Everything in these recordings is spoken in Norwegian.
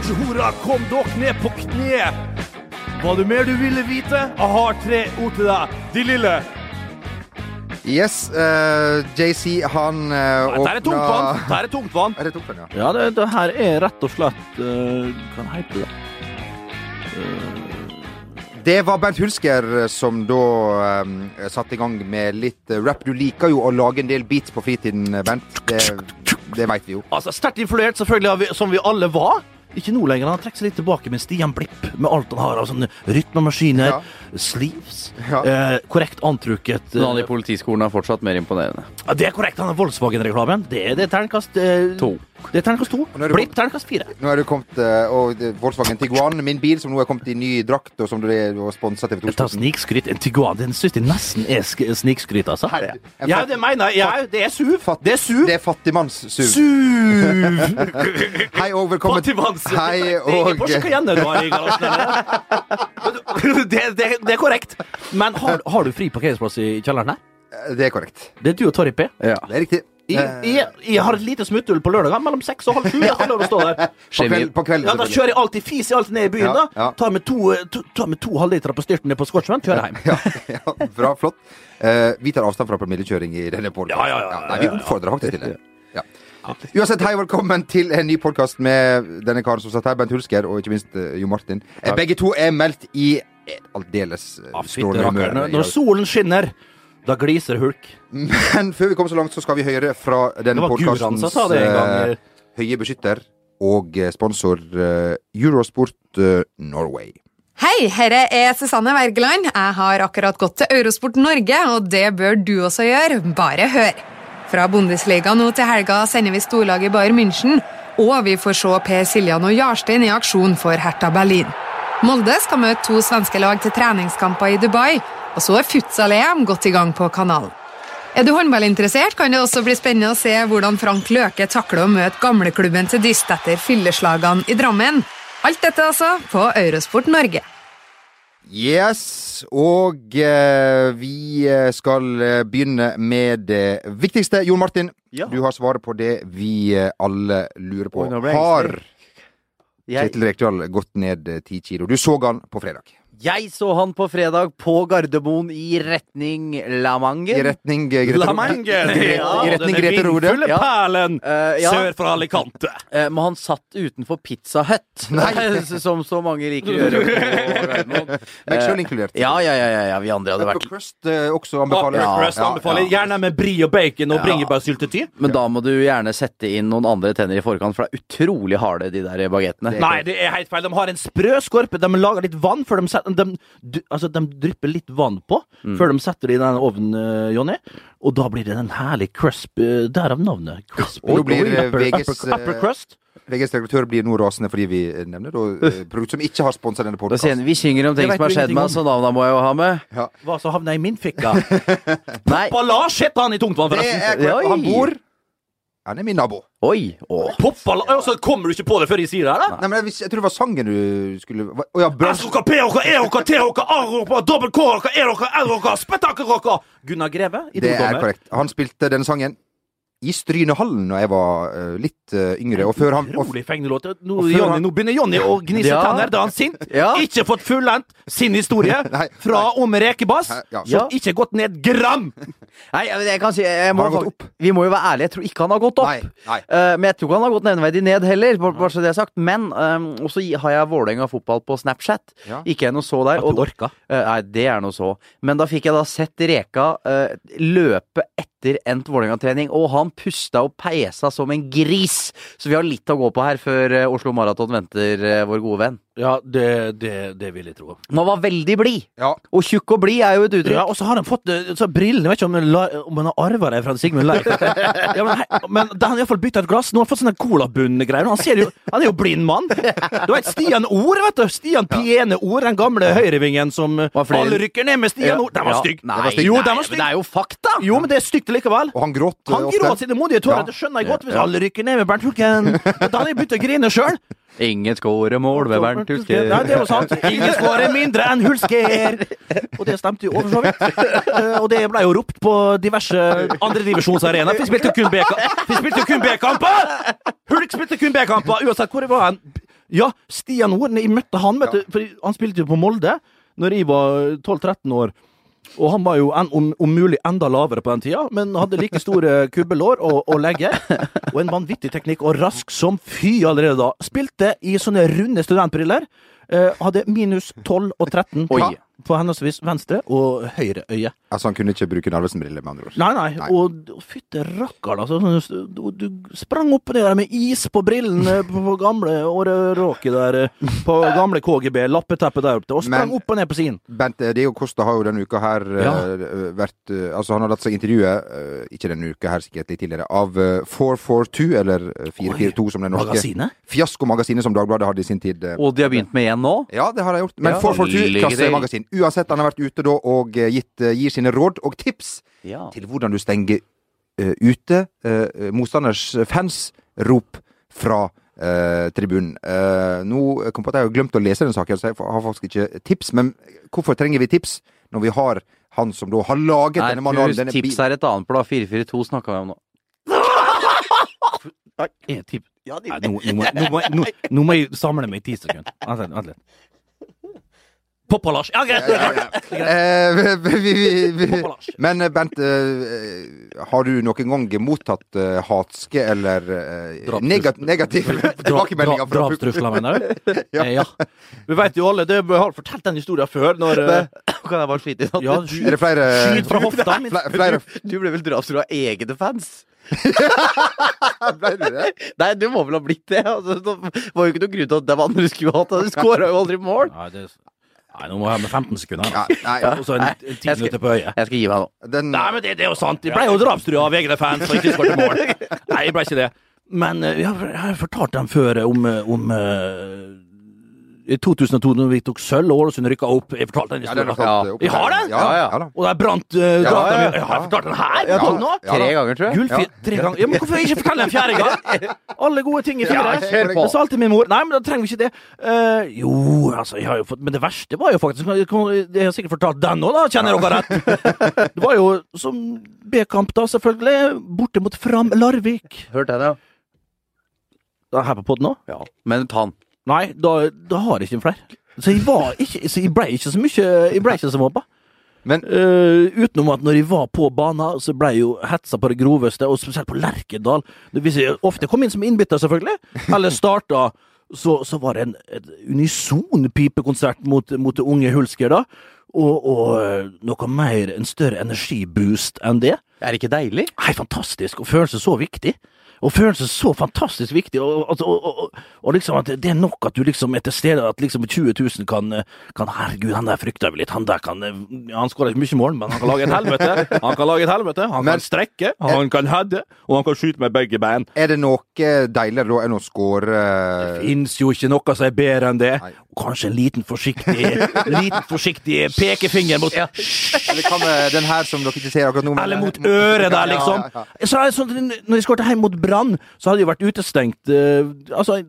oransje-hora, kom dere ned på kne! Var det mer du ville vite? Jeg har tre ord til deg. De lille. Yes, Uh, JC, han uh, Dette er tungt vann. Dette er tungt vann. Er det tungt vann, ja? Ja, det, det her er rett og slett uh, Hva heter det? Det var Bernt Hulsker som da um, satte i gang med litt uh, rap. Du liker jo å lage en del beats på fritiden, Bernt. Det, det veit vi jo. Altså, Sterkt influert, selvfølgelig, som vi alle var. Ikke nå lenger. Han trekker seg litt tilbake med Stian Blipp, med alt han har av sånne rytmemaskiner, Ja. sleeves, Ja. eh, korrekt antrukket Men han eh, i politiskolen er fortsatt mer imponerende. ja, Det er korrekt, han er Volkswagen-reklamen. Det, det er terningkast eh, To. Det er terningkast to. er terningkast fire. Nå er du kommet uh, og Volkswagen Tiguan, min bil, som nå er kommet i ny drakt, og som du er sponsa TV 2 Jeg tar snikskryt. En Tiguan den syns jeg nesten er snikskryt, altså. Her, Ja, det mener jeg. Det er SUV. fatt- Det er SUV. Det er fattigmanns-SUV. SUV! Hei og velkommen Fattigmanns. Hei Det og Porsche Cayenne du har i garasjen. Det, det, det er korrekt. Men har, har du fri parkeringsplass i kjelleren her? Det er korrekt. Det er du og Torry P. Ja. Det er riktig. Jeg, jeg, jeg har et lite smutthull på lørdager mellom seks og halv sju. Jeg har lov å stå der. På, kveld, på kveld, Ja, Da kjører jeg alltid fis i alt ned i byen. Ja, da ja. Tar med to, to, tar med to halvlitere på styrten ned på Scotchman, kjører hjem. Ja, ja, bra, flott. Uh, vi tar avstand fra promillekjøring i denne podkasten. Ja, ja, ja, nei, vi oppfordrer faktisk til det. Ja. Uansett, hei og velkommen til en ny podkast med denne karen som satt her, Bent Hulsker, og ikke minst uh, Jo Martin. Takk. begge to er meldt i aldeles eh, Ah, strålende humør. Når solen skinner, da gliser hulk. Men før vi kommer så langt, så skal vi høre fra denne podkastens som sa det en gang. høye beskytter og eh, sponsor eh, Eurosport eh, Norway. Hei, herre er Susanne Wergeland. Jeg har akkurat gått til Eurosport Norge, og det bør du også gjøre. Bare hør. Fra Bundesliga nå til helga sender vi storlaget Bayern München, og vi får se Per Siljan og Jarstein i aksjon for Hertha Berlin. Molde skal møte to svenske lag til treningskamper i Dubai, og så er futsal-EM godt i gang på kanalen. Er du håndballinteressert, kan det også bli spennende å se hvordan Frank Løke takler å møte gamleklubben til dyst etter fylleslagene i Drammen. Alt dette altså på Eurosport Norge. Yes, og eh, vi eh, skal eh, begynne med det viktigste. Jon Martin, Ja. du har svaret på det vi eh, alle lurer på. Har Kjetil Rekdal gått ned ti kilo? Du så han på fredag. Jeg så han på fredag på Gardermoen i retning La Mangen. I retning eh, Grete La Mange! I retning den Grete Rode. vindfulle Ja. perlen uh, ja. sør for Alicante. Uh, men han satt utenfor Pizza Hut, som så mange liker å gjøre sjøl inkludert. Ja, ja, ja, ja, ja, vi andre hadde vært Crust uh, også anbefaler. Ja, Crust anbefaler gjerne med brie og bacon og Ja. bringebærsyltetøy. Men da må du gjerne sette inn noen andre tenner i forkant, for det er utrolig harde, de der bagettene. Nei, det er helt feil. De har en sprø skorpe. De lager litt vann før de setter de, de, Altså, de drypper litt vann på før de setter det i den ovnen, eh, Jonny. Og da blir det en herlig crisp. eh, Derav navnet. Crisp. Og nå blir, eh, upper, VGs, upper, upper crust. VGs redaktør blir nå rasende fordi vi eh, nevner da, eh, produkt som ikke har sponsa denne podkasten. vi synger om ting som har skjedd med, meg, så navna må jeg jo ha med. Hva så havna i min fikka? Nei, Lars heter han i tungtvann, Det forresten. er. Og Han bor Han er min nabo. oi, Å. Poppala Og så kommer du ikke på det før jeg sier det her, da? Nei, men jeg, jeg tror det var sangen du skulle Å ja, Brønn... S-roka, P-roka, E-roka, T-roka, A-roka, dobbel K-roka, E-roka, L-roka, spetakkelroka! Gunnar Greve, Det er idoldommer. korrekt. Han spilte denne sangen i Strynehallen da jeg var uh, litt uh, yngre. Og før han Rolig fengelåt. Nå, han- nå begynner Jonny å gnise Ja. tenner. Da er han sint. Ja. Ikke fått fullendt sin historie Nei, fra Om Rekebass. Ja. Som ikke gått ned gram! Nei, jeg, kan si jeg må, Vi må jo være ærlige, jeg tror ikke han har gått opp. Nei, nei. Eh, men jeg tror ikke han har gått nevneverdig ned heller, bare, så det er sagt. Men um, også har jeg Vålerenga fotball på Snapchat. Ja. Ikke jeg noe så der. At du Og, orka. Nei, det er noe så. Men da fikk jeg da sett Reka løpe etter endt Vålerenga-trening, og han pusta og peisa som en gris. Så vi har litt å gå på her før eh, Oslo Maraton venter eh, vår gode venn. Ja, det, det, det vil jeg tro. Men han var veldig blid. Ja. Og tjukk og blid er jo et uttrykk. Ja, og så har han fått eh, så brillene. Jeg vet ikke om, han la- om han har arva det fra Sigmund Leif. Ja, men, hei, men da har han iallfall bytta et glass. Nå har han fått sånne colabunngreier. Han, ser jo- han er jo blind mann. Du vet Stian Ord, vet du. Stian Piene Ord, den gamle høyrevingen som alle rykker ned med Stian Ja. Ord. Den var Ja. stygg. Nei, Den var stygg. Jo, nei, den var stygg. det er jo fakta! Jo, men det er stygt likevel. Og han gråt Han gråt sine modige tårer. Ja. Det skjønner jeg godt. Hvis alle rykker ned med Bernt Hulken. Da hadde jeg begynt å grine sjøl. Ingen skårer mål ved Bernt Hulsker. Nei, det er jo sant. Ingen skårer mindre enn Hulsker! Og det stemte jo over så vidt. Eh, Og det ble jo ropt på diverse andredivisjonsarenaer. Vi spilte jo kun B-kamper! Hulk spilte kun B-kamper, uansett hvor det var. han Ja, Stian Norden. Jeg møtte han, vet du. For han spilte jo på Molde når jeg var 12-13 år. Og han var jo en, om, om mulig enda lavere på den tida, men hadde like store kubbelår og, og legge. Og en vanvittig teknikk, og rask som fy allerede da. Spilte i sånne runde studentbriller. Eh, hadde minus 12 og 13 på, på henholdsvis venstre og høyre øye. Altså, han kunne ikke bruke Narvesen-briller, med andre ord. Nei, nei, Nei. og, og fytte rakkeren, altså. Du, du sprang opp ned der med is på brillene på, på gamle Åreråket der, eh, på gamle KGB, lappeteppet der oppe, og sprang Men- opp og ned på siden. Bent eh, Diego Costa har jo denne uka her eh, Ja. vært Altså, han har latt seg intervjue, ikke denne uka her, sikkert litt tidligere, av eh, 442, eller eh, 442 som det norske Magasinet? fiaskomagasinet som Dagbladet hadde i sin tid. Og de har begynt med én nå? Ja, det har de gjort. Men Ja, 442 lykke til. klassemagasin. Uansett, han har vært ute da og gitt, gir gir sine råd og tips Ja. til hvordan du stenger uh, ute uh, motstanders fans rop fra uh, tribunen. Eh, nå kom på at jeg har glemt å lese den saken, så jeg har faktisk ikke tips. Men hvorfor trenger vi tips når vi har han som da har laget denne manualen? Denne tips er et annet blad. 442 snakka vi om nå. Nei, nå, nå, må, nå, må, nå, nå må jeg samle meg i ti sekunder. Vent litt. Lars. Ja, greit. Ja, ja, ja. Eh, vi, vi, vi, vi. Poppa Lars. Men eh, Bent, eh, har du noen gang mottatt eh, hatske eller Drapstrus- negat negative tilbakemeldinger Dra. Drapstrusler, mener du? Ja. Eh, ja. Vi vet jo alle, det jeg har fortalt den historien før, når eh, Kan jeg bare skyte inn Ja, Er det flere Skyt fra hofta. Flere Du ble vel drapstrua av egne fans? Ble du det? Nei, du må vel ha blitt det. Altså, det var jo ikke noe grunn til at de andre skulle hatt det. Du skåra jo aldri mål. Nei, det, nei, nå må jeg ha med 15 sekunder. Ja, nei, Og så en, Nei, en jeg 10 minutter på øyet. Jeg skal gi meg nå. den Nei, men det, det er jo sant. Jeg ble jo drapstrua av egne fans og ikke skåret mål. Nei, jeg ble ikke det. Men eh, jeg har, fortalt dem før om, eh, om eh, i 2002, når vi tok sølv og Ålesund rykka opp. Jeg fortalte den historien. Ja. Vi har den? Ja, Ja, ja. Og der brant uh, Ja, ja, ja, Jeg har fortalt den her! Ja, Ja. Tre ganger, tror jeg. Gullfil tre ganger. Ja, men hvorfor ikke fortelle den fjerde gang? Alle gode ting i fire. Ja. Det sa alltid min mor. Nei, men da trenger vi ikke det. Uh, jo, altså, jeg har jo fått Men det verste var jo faktisk Jeg har sikkert fortalt den òg, da, kjenner dere rett. Det var jo som B-kamp, da, selvfølgelig. Borte mot Fram Larvik. Hørte jeg det, ja. er her på podden òg? ja. Men ta den. Nei, da, da har jeg ikke flere. Så jeg var ikke Så jeg ble ikke så mye Jeg ble ikke så mobba. Men uh, utenom at når jeg var på banen, så ble jeg jo hetsa på det groveste, og spesielt på Lerkendal. Det- Hvis jeg ofte kom inn som innbytter, selvfølgelig, eller starta, så, så var det en, en unison pipekonsert mot, mot det unge Hulsker, da. Og, og eh, noe mer, en større energiboost enn det. Er det ikke deilig? Nei, fantastisk, og følelse så viktig. Og følelse så fantastisk viktig, og, og, og, og, og liksom at det er nok at du liksom er til stede, at liksom 20 000 kan, kan Herregud, han der frykter vi litt, han der kan Han skårer ikke mye mål, men han kan lage et helvete. Han kan lage et helvete, han Men- kan strekke, han kan hedde, og han kan skyte med begge bein. er det noe deiligere da enn å score Det fins jo ikke noe som er bedre enn det. Nei. Kanskje en liten forsiktig liten forsiktig pekefinger mot Eller hva med den her som dere ikke ser akkurat nå? Eller mot øret der, liksom. Ja, ja, ja. Så er det sånn, når de skåret hjem mot Brann, så hadde de vært utestengt eh, Altså,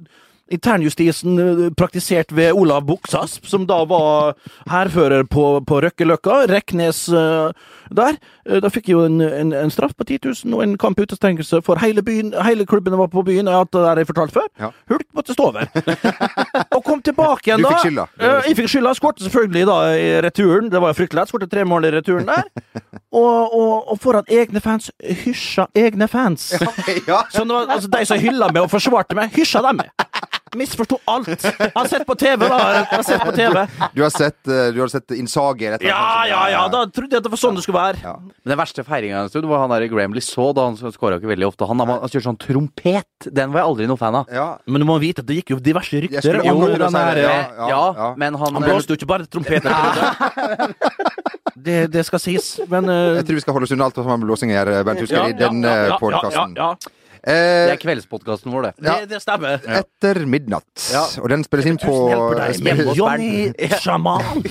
internjustisen eh, praktisert ved Olav Buksasp, som da var hærfører på, på Røkkeløkka, Reknes eh, der. Eh, Da fikk jeg jo en, en, en straff på 10 000 og en kamp utestengelse for hele byen. Hele klubben var på byen, jeg har hatt det der jeg fortalt før. Ja. Hulk måtte stå over. og kom tilbake igjen, da. Du fikk skylda. Jeg fikk skylda. Skårte selvfølgelig da i returen. Det var jo fryktelig lett. Skårte tre mål i returen der. Og, og, og foran egne fans. Hysja egne fans. ja. Så var, altså, de som hylla meg og forsvarte meg, hysja dem. Misforsto alt. Jeg har sett på TV, da. Jeg har sett på TV. Du har sett, eh, du har sett Innsage eller Ja, ja, ja. Da trodde jeg at det var sånn det skulle være. Ja. Men den verste feiringa en stund var han der Graham Lissaw, da han skåra ikke veldig ofte. Han, han, han kjørte sånn trompet. Den var jeg aldri noe fan av. Ja. Men du må vite at det gikk jo diverse rykter å den her ja. ja. Men, ja, men han, Han blåste jo ikke bare trompeten. Det, det skal sies, men uh... Jeg tror vi skal holde oss unna alt som har med blåsing å gjøre, Bent Husker, i denne ja, eh, ja, podcasten. Ja, ja, Det Eh, er kveldspodkasten vår, det. ja. Det, det stemmer. etter midnatt. Ja. Og den spilles inn på spilles, Johnny Shaman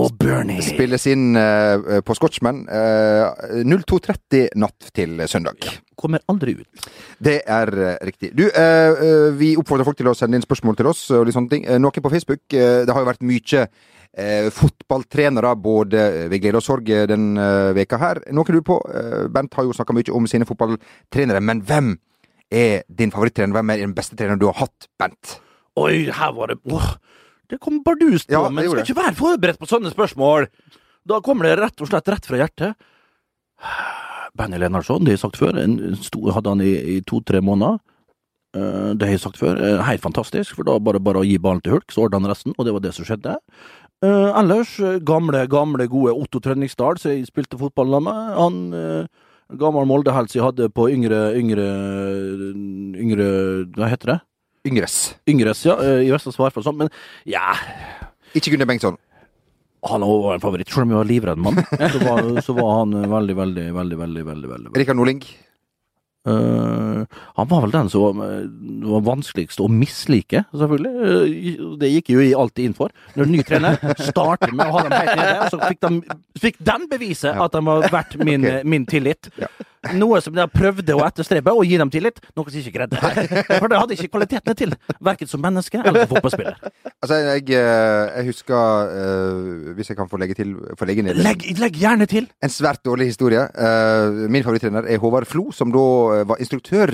og Bernie. spilles inn uh, på Scotchman uh, 02.30 natt til søndag. Kommer aldri ut. Det er uh, riktig. Du, eh, eh, vi oppfordrer folk til å sende inn spørsmål til oss og litt sånne ting. Eh, noe på Facebook. Eh, det har jo vært mye eh, fotballtrenere, både ved glede og sorg, eh, den eh, veka her. Noe du på? Eh, Bent har jo snakka mye om sine fotballtrenere, men hvem er din favorittrener? Hvem er den beste treneren du har hatt, Bent? Oi, her var det åh, Det kom bardust på, Ja, men skal ikke være forberedt på sånne spørsmål. Da kommer det rett og slett rett fra hjertet. Benny Lenarsson, det har jeg sagt før, stor hadde han i, i to-tre måneder. Eh, det har jeg sagt før. eh, Helt fantastisk, for da bare bare å gi ballen til Hulk, så ordna han resten, og det var det som skjedde. Eh, ellers, gamle, gamle, gode Otto Trønningsdal, som jeg spilte fotball med, han gammel Molde-helt som jeg hadde på yngre, yngre, yngre Hva heter det? Yngres. Yngres, ja, eh, i Vestlands fall sånn, men ja Ikke Gunnar Bengtsson. Han var en favoritt, selv om jeg var livredd mann. Så var, så var han eh, veldig, veldig, veldig, veldig, veldig, veldig, veldig. Rikard Norling. Eh, Han var vel den som var, eh, vanskeligst å mislike, selvfølgelig. Eh, Det gikk jo jeg alltid inn for. Når ny trener starter med å ha dem helt nede, så fikk, de, fikk den bevise at de var verdt min, okay. min tillit. Ja. Noe som de prøvde å etterstrebe, og gi dem tillit, noe som ikke greide. For det hadde ikke kvalitetene til, verken som menneske eller som fotballspiller. Altså, jeg, eh, jeg husker, uh, hvis jeg kan få legge til få legge ned Legg, legg gjerne til! en svært dårlig historie. Uh, min favorittrener er Håvard Flo, som da eh, var instruktør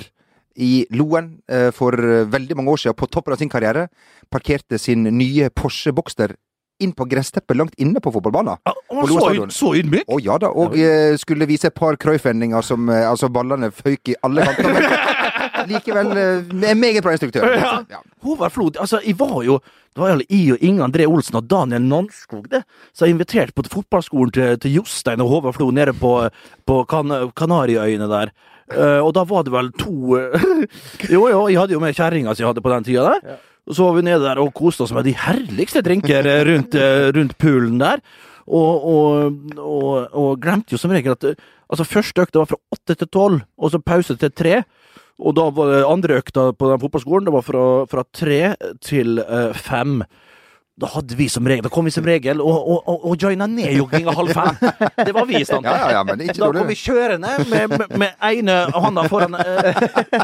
i Loen eh, for eh, veldig mange år siden, på toppen av sin karriere. Parkerte sin nye Porsche Boxster inn på gressteppet langt inne på fotballbanen. Ja, Loa så, så ydmyk! Å ja da, og eh, skulle vise et par Cruyff-endinger som eh, Altså, ballene føyk i alle kanter. Men likevel eh, en meget bra instruktør. Ja. Ja. Håvard Flod, altså, jeg var jo Det var jo jeg og Inge André Olsen og Daniel Nanskog, det. Så jeg inviterte på fotballskolen til, til Jostein og Håvard Flo nede på, på kan Kanariøyene der. Uh, og da var det vel to eh, Jo, jo, jeg hadde jo med kjerringa som jeg hadde på den tida der. Så var vi nede der og koste oss med de herligste drinker eh, rundt, eh, rundt poolen der. Og, og, og, og glemte jo som regel at eh, altså første økta var fra åtte til tolv, og så pause til tre. Og da var det andre økta på den fotballskolen, det var fra, fra tre til fem. Da hadde vi som regel, da kom vi som regel og, og, og, og joina nedjogginga halv fem. Det var vi i stand til. Ja, ja, ja, Da kom vi kjørende med, med, med ene hånda foran eh,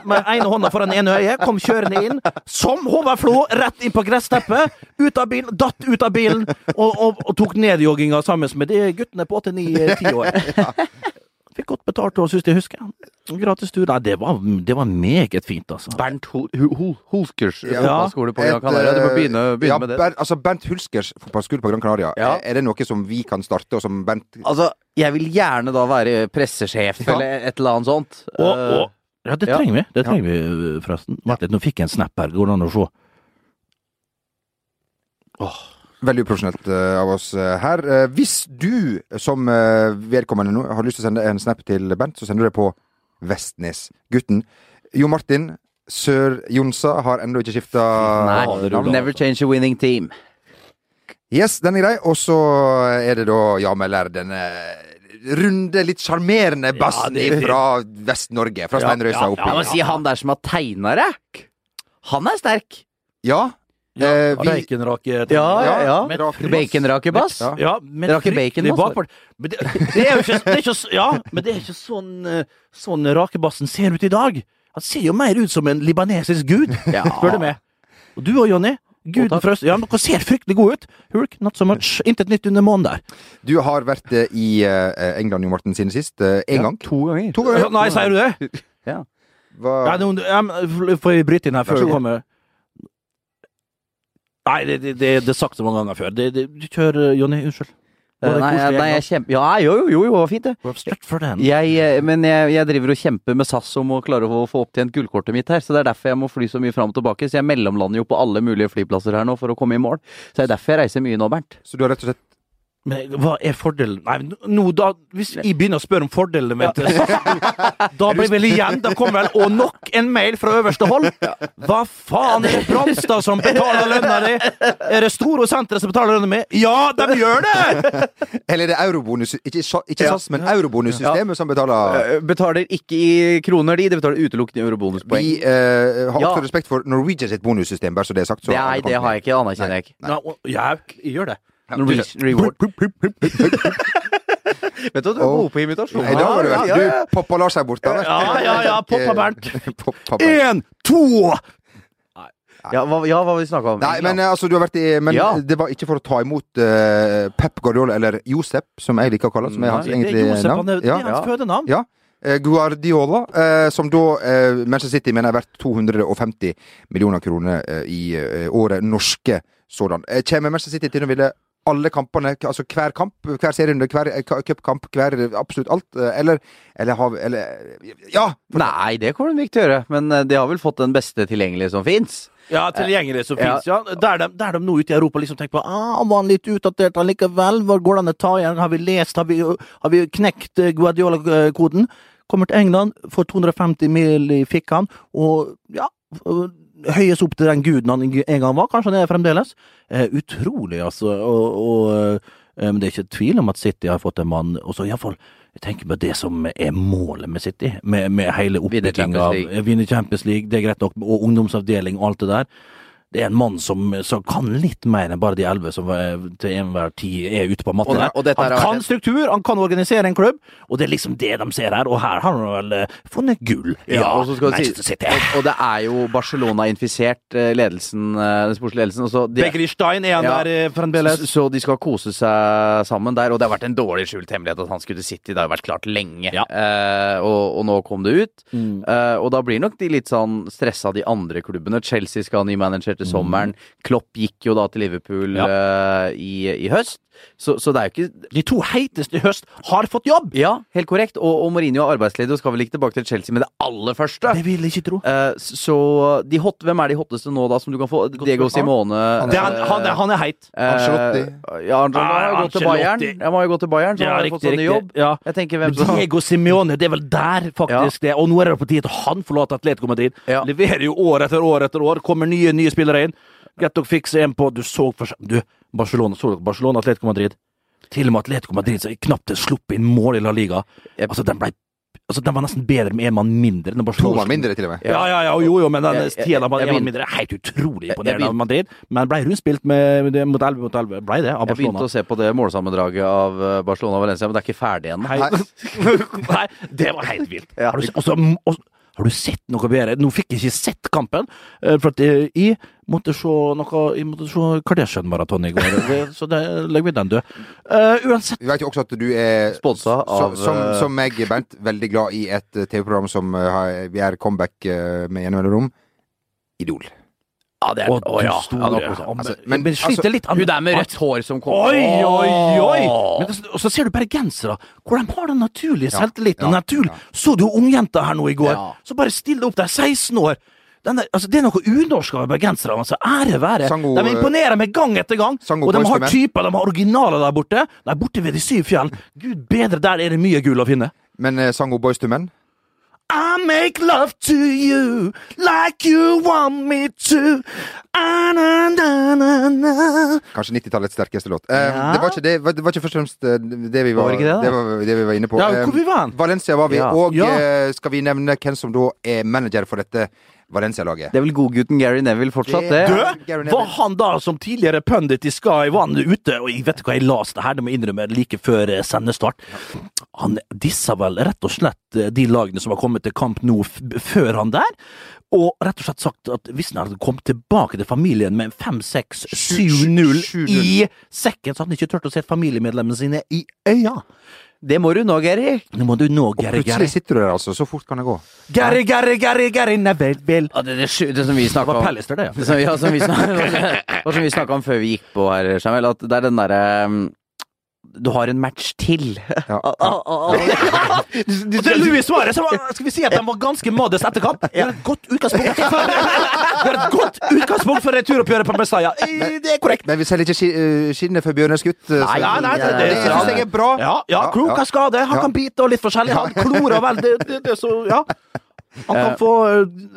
Med ene hånda foran ene øyet, kom kjørende inn, som Håvard Flo, rett inn på gressteppet. Ut av bilen, datt ut av bilen, og, tok nedjogginga sammen med de guttene på 8-9-10 år. Fikk godt betalt og syns de husker. Gratis tur. Nei, det var, det var meget fint, altså. Bernt Hol Hol Hol Holskers Ja. fotballskole på Gran Canaria. Du må begynne, eh, begynne ja, med det. Ber, altså Bernt Hulskers fotballskole på Gran Canaria. Ja. Er det noe som vi kan starte, og som Bernt Altså, jeg vil gjerne da være pressesjef Ja. eller et eller annet sånt. Og, Eh, og, ja, det ja. trenger vi. Det trenger vi, forresten. Vent litt, nå fikk jeg en snap her. Går det an å se? Veldig uprofesjonelt eh, av oss eh, her. Eh, hvis du som vedkommende nå har lyst til å sende en snap til Bent, så sender du det på Vestnes-gutten. Jo Martin Sør-Jonsa har ennå ikke skifta Nei, never change a winning team. Yes, den er grei. Og så er det da Jan Meller, denne runde, litt sjarmerende bassen det er- fra Vest-Norge. Fra Ja, Stein Røisa ja, opp Ja, men si han der som har tegna det. Han er sterk. Ja. Ja, eh, vi- Baconrake Ja, ja, ja. Med Rake frykt- Ja. Ja, med Rake bacon, bass. Men det, det er jo ikke, det er ikke Ja, men det er ikke sånn eh, Sånn rakebassen ser ut i dag. Han ser jo mer ut som en libanesisk gud, Ja. spør du meg. Og du og Jonny, guden fra. Ja, men dere ser fryktelig gode ut. Hulk, not so much. Intet nytt under månen der. Du har vært eh, i England, Jo Morten, siden sist. Én Ja, gang. To ganger. To ganger. Nei, sier du det? Ja. Hva, Ja, ja, men får jeg bryte inn her før så du kommer? Nei, det, det, det, det er sagt så mange ganger før. Det, det, kjør, eh, Jonny. Unnskyld. Nei, jeg, nei, jeg kjemper Ja, jo, jo, jo, fint, det. Jeg, eh, men jeg, jeg driver og kjemper med SAS om å klare å få opptjent gullkortet mitt her, så det er derfor jeg må fly så mye fram og tilbake. Så jeg mellomlander jo på alle mulige flyplasser her nå for å komme i mål. Så det er derfor jeg reiser mye nå, Bernt. så du har rett og slett Men hva er fordelen Nei, nå da Hvis jeg begynner å spørre om fordelene med et da blir vel igjen Da kommer vel Og nok en mail fra øverste hold! Hva faen er det Bronstad som betaler lønna di? Er det Storo senteret som betaler lønna mi? Ja, de gjør det! Eller er det eurobonus Ikke, ikke Ja. SAS, men eurobonussystemet som betaler Betaler ikke i kroner, de. De betaler utelukkende i eurobonuspoeng. Vi eh, har Ja. også respekt for Norwegian sitt bonussystem, bare så det er sagt. Så Nei, det har jeg ikke. Anerkjenner jeg ikke. Ja, gjør ja, gjør det. Reward. Vet du hva, du er god på imitasjon. Nei, da var du, Ja, ja, ja. du poppa Lars her borte. Ja, ja, ja, poppa Bernt. poppa Én, to Ja, hva, ja, hva vi snakka om? Nei, men eh, altså, du har vært i Men Ja. det var ikke for å ta imot uh, Pep Guardiola, eller Josep, som jeg liker å kalle ham. Som er hans egentlige navn. han er, det Ja. er hans fødenavn. Ja. eh, Guardiola, eh, som da eh, Manchester City mener er verdt 250 millioner kroner eh, i eh, året. Norske sådan. Eh, kommer Manchester City til å ville alle kampene, altså hver kamp, hver serierunde, hver eh, cupkamp, hver absolutt alt? eh, Eller, eller har Eller Ja! Nei, det kommer de ikke til å gjøre. Men eh, de har vel fått den beste tilgjengelige som fins. Ja, tilgjengelig som Ja. finnes, ja. Der de, der de nå ute i Europa liksom tenker på ah, var han litt utdatert allikevel, hva går det an å ta igjen, har vi lest, har vi, har vi knekt eh, Guardiola-koden? Kommer til England, får 250 mil i fikkene, og ja og Høyes opp til den guden han en gang var, kanskje han er fremdeles. Eh, utrolig, altså. Og, og, eh, men det er ikke tvil om at City har fått en mann Og så iallfall jeg tenker på det som er målet med City, med, med hele oppbygginga. Vinne Champions League, det er greit nok, og ungdomsavdeling og alt det der. Det er en mann som, som kan litt mer enn bare de elleve som er- til enhver tid er ute på matta. Og- og han kan struktur, han kan organisere en klubb, og det er liksom det de ser her. Og her har han vel uh, funnet gull. Ja, og skal det si- Og, og det er jo Barcelona-infisert, eh, ledelsen, eh, den sportslige ledelsen. Så de, Stein er han Ja. der eh, fremdeles. så, så de skal kose seg sammen der, og det har vært en dårlig skjult hemmelighet at han skulle til City. Det har jo vært klart lenge, Ja. Uh, og, og nå kom det ut. Mm. Uh, og da blir nok de litt sånn stressa, de andre klubbene. Chelsea skal ha ny manager til sommeren. Klopp gikk jo da til Liverpool. Ja. uh, i, i høst. Så, så det er jo ikke De to heiteste i høst har fått jobb! Ja, helt korrekt. Og, og Mourinho er arbeidsledig og skal vel ikke tilbake til Chelsea med det aller første. Det vil jeg ikke tro. Uh, så de hot, hvem er de hotteste nå, da, som du kan få? Diego. Simone Han er, han, han, er, han er heit. Uh, Ancelotti. Ja, Ancelotti har jo gått til Bayern. Han har jo gått til Bayern, så Ja, han har riktig, fått sånn ny jobb. Ja. Jeg tenker hvem som Diego Simone, det er vel der faktisk det. Og nå er det på tide at han forlater Atletico Madrid. Ja. Leverer jo år etter år etter år. Kommer nye nye spillere inn. Greit nok fikse en på Du så for Du, Barcelona, så dere Barcelona Atletico Madrid? Til og med Atletico Madrid som knapt sluppet inn mål i La Liga. Altså, den ble Altså, den var nesten bedre med en mann mindre enn To mann mindre, til og med. Ja, ja, ja, jo, jo, men den tida var én mann mindre mindre. Helt utrolig imponerende av Madrid. Men ble rundspilt med, med, mot 11 mot 11. Ble det av Barcelona. Jeg begynte å se på det målsammendraget av eh, Barcelona og Valencia, men det er ikke ferdig ennå. Nei. Nei, det var helt vilt. Ja. Har, du, også, også, har du sett noe bedre? Nå fikk jeg ikke sett kampen, eh, for at jeg, jeg måtte se noe Jeg måtte se Kardashian-maraton i går, så det legger vi den død. Uh, uansett Vi vet jo også at du er Sponsa som, av som, eh, som meg, Bernt, veldig glad i et eh, TV-program som eh, har- vi er comeback eh, med gjennom mellomrom. Idol. Ja, det er og Å, ja. ja, meg. men, Altså, men, men, sliter altså, litt Hun der med rødt hår som kommer Oi, oi, oi! Men, og så ser du bergensere, hvor de har den naturlige Ja, selvtilliten. ja, naturlig. ja. Så du ungjenta her nå i går, Ja. så bare stille opp der, 16 år. Den er, altså, det er noe unorsk over bergensere. Altså, ære være. Sango, de imponerer meg gang etter gang. Sango og de har typer, de har originaler der borte. De er borte ved de syv fjell. Gud bedre, der er det mye gull å finne. Men eh, Sango Boys to Men? I make love to you like you want me to. Ah, na, na, na. Kanskje 90-tallets sterkeste låt. Eh, Ja. det, var ikke, det, var- det var ikke først og fremst eh, det vi var, det det, var, det vi var inne på. Ja, hvor vi var hen? Valencia var vi, Ja. og eh, skal vi nevne hvem som da er manager for dette Valencia-laget? Det er vel godgutten Gary Neville fortsatt, det? Det- Du, var han da som tidligere pundit i Sky var han ute, og jeg vet hva jeg las det her, det må jeg innrømme, like før eh, sendestart. Han dissa vel rett og slett eh, de lagene som har kommet til kamp nå før han der, og rett og slett sagt at hvis han hadde kommet tilbake til familien med 5-6-7-0 7-0 i sekken, så hadde han ikke turt å se familiemedlemmene sine i øya. Det må du nå, Gary. Nå må du nå, Gary, Gary. Plutselig sitter du der, altså. Så fort kan det gå. Gary, Gary, Gary, Gary, Neville. Ja, det, det, det som vi Det var om Pallister, det, ja. Det som, ja, som vi snakka om før vi gikk på her, Jamel, at det er den derre um, Du har en match til. Ja. Det Louis Suárez skal vi si at han var ganske modest etter kamp. Det er et godt utgangspunkt. Det er et godt utgangspunkt for returoppgjøret på Messiah. Eh, Det er korrekt. Men vi selger ikke eh, skinnet for Bjørnes gutt. eh, Nei, nei, nei, det- det, det- det jeg er bra. Ja, ja, Krok har skade. Han kan bite og litt forskjellig. Han klorer vel. Det, det, det, så, ja. Han kan få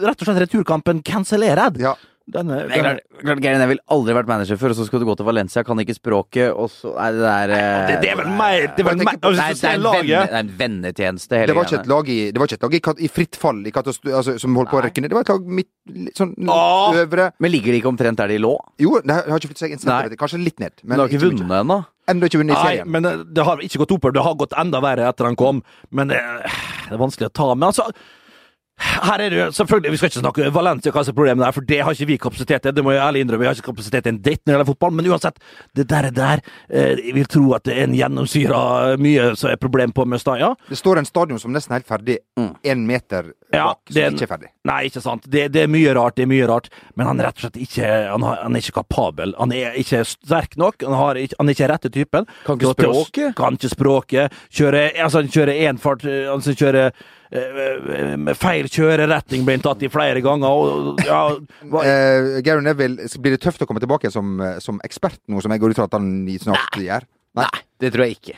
rett og slett returkampen kansellert. Ja. Denne, denne. klart, klart Gary Neville aldri vært manager før, og så skal du gå til Valencia, kan ikke språket, og så Nei, det der eh, det, det er vel meg! Det altså, det er en, venne, det er en vennetjeneste, hele Det var ikke et lag i, det var ikke et lag i, i fritt fall i altså, som holdt på å Nei. rekke ned. Det var et lag midt litt sånn øvre Men ligger de ikke omtrent der de lå? Jo, det har ikke flyttet seg en centimeter. Kanskje litt ned. Men de har ikke vunnet ennå. Ennå ikke vunnet i Nei, men det, det har ikke gått oppover. Det har gått enda verre etter han kom. Men det, det er vanskelig å ta. Men altså Her er det selvfølgelig, Vi skal ikke snakke Valencia, hva som er problemet der, for det har ikke vi kapasitet til. Det må jeg ærlig innrømme. Vi har ikke kapasitet til en dritt når det gjelder fotball, men uansett, det der, er der eh, Jeg vil tro at det er en gjennomsyra mye som er problem på Mestalla. Det står en stadion som nesten er helt ferdig, én meter Ja, bak, som det er- ikke er ferdig. Nei, ikke sant. Det, det er mye rart, det er mye rart. Men han er rett og slett ikke Han, har, han er ikke kapabel. Han er ikke sterk nok. Han, har ikke, han er ikke rette typen. Kan ikke språket? Kan ikke språket. Kjører, altså, han kjører én fart Altså kjører eh, med feil kjøreretning, ble han tatt i flere ganger. Og, ja, hva, Eh, Gary Neville, blir det tøft å komme tilbake som, eh, som ekspert nå, som jeg går ut fra at han snart gjør? Nei. Det tror jeg ikke.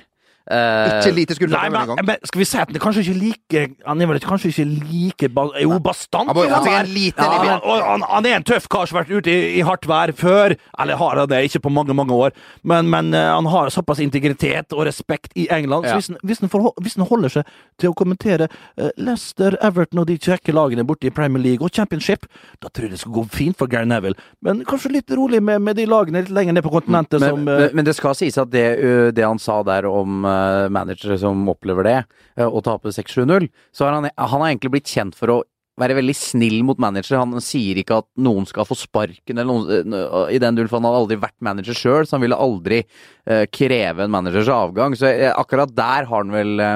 Eh, Ikke lite skuldre Nei, men, men skal vi si at han er kanskje ikke like Han er vel kanskje ikke like ba, Jo, bastant. Han han er ja, han, han, er en tøff kar som har vært ute i, i hardt vær før. Eller har han det? Ikke på mange mange år. Men, men eh, han har såpass integritet og respekt i England. Ja. Så hvis han, hvis, han hvis han holder seg til å kommentere uh, Leicester, Everton og de kjekke lagene borte i Premier League og Championship, da tror jeg det skal gå fint for Gary Neville. Men kanskje litt rolig med, med de lagene litt lenger ned på kontinentet men, som uh, men, det skal sies at det, det han sa der om uh, managere som opplever det, ø, å tape 6-7-0, så har han, han har egentlig blitt kjent for å være veldig snill mot manager. Han sier ikke at noen skal få sparken, eller noen, i den for han hadde aldri vært manager sjøl, så han ville aldri uh, kreve en managers avgang. Så uh, akkurat der har han vel ø,